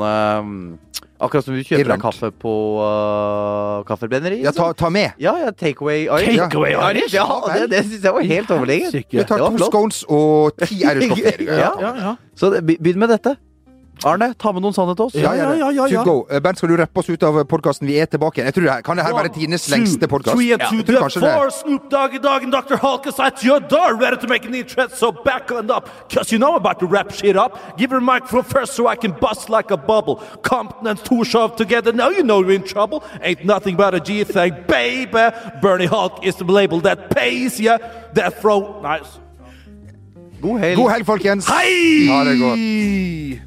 Akkurat som du kjøper deg kaffe på uh, kaffebrenneri. Ja, ta, ta med. Ja, ja, Takeaway Irish. Takeaway Irish? Ja, det, det syns jeg var helt overlegent. Vi tar to scones og ti Irish coffee. Ja. Ja, ja. Så begynn med dette. Arne, ta med noen sannhet til oss. Ja, ja, ja, ja, ja. To go. Eh, Bernt, skal du rappe oss ut av podkasten? Vi er tilbake igjen. Jeg tror det her, Kan det her være tidenes lengste podkast? Three and Ja, two jeg the four. Snoop Doggy Dogg and Dr. Hulk is at your door, ready to make an entrance. So back on up, cause you know I'm about to wrap shit up. Give her a microphone first so I can bust like a bubble. Compton and two shove together, now you know you're in trouble. Ain't nothing but a G thing, baby. Bernie Hulk is the label that pays ya. Death row. Nice. God helg. God helg, folkens. Hei! Ha det godt.